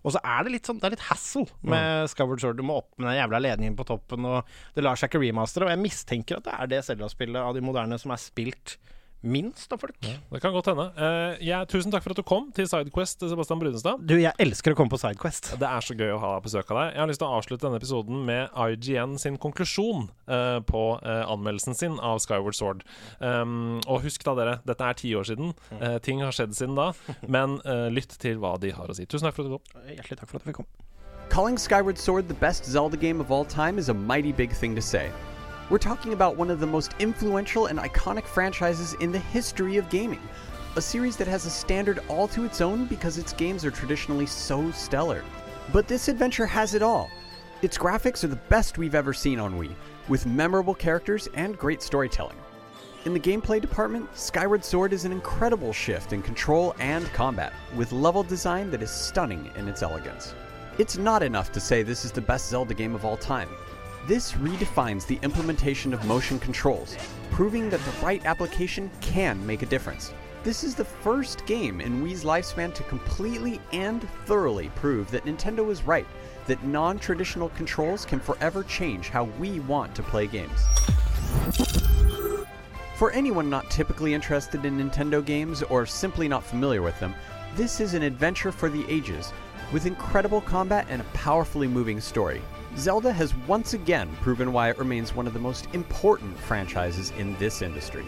Og så er det litt sånn Det er litt hassle med Mm. Skyward Sword. Du må opp med den jævla ledningen på toppen, og det lar seg ikke remastere. Og jeg mistenker at det er det Zelda-spillet av de moderne som er spilt minst av folk. Det kan godt hende. Uh, ja, tusen takk for at du kom til Sidequest, Sebastian Brunestad. Du, jeg elsker å komme på Sidequest. Det er så gøy å ha besøk av deg. Jeg har lyst til å avslutte denne episoden med IGN sin konklusjon uh, på eh, anmeldelsen sin av Skyward Sword. Um, og husk da, dere, dette er ti år siden. Eh, ting har skjedd siden da. Men eh, lytt til hva de har å si. Tusen takk for at du kom. Hjertelig takk for at du fikk komme. Calling Skyward Sword the best Zelda game of all time is a mighty big thing to say. We're talking about one of the most influential and iconic franchises in the history of gaming. A series that has a standard all to its own because its games are traditionally so stellar. But this adventure has it all. Its graphics are the best we've ever seen on Wii, with memorable characters and great storytelling. In the gameplay department, Skyward Sword is an incredible shift in control and combat, with level design that is stunning in its elegance. It's not enough to say this is the best Zelda game of all time. This redefines the implementation of motion controls, proving that the right application can make a difference. This is the first game in Wii's lifespan to completely and thoroughly prove that Nintendo is right, that non traditional controls can forever change how we want to play games. For anyone not typically interested in Nintendo games or simply not familiar with them, this is an adventure for the ages, with incredible combat and a powerfully moving story. Zelda has once again proven why it remains one of the most important franchises in this industry.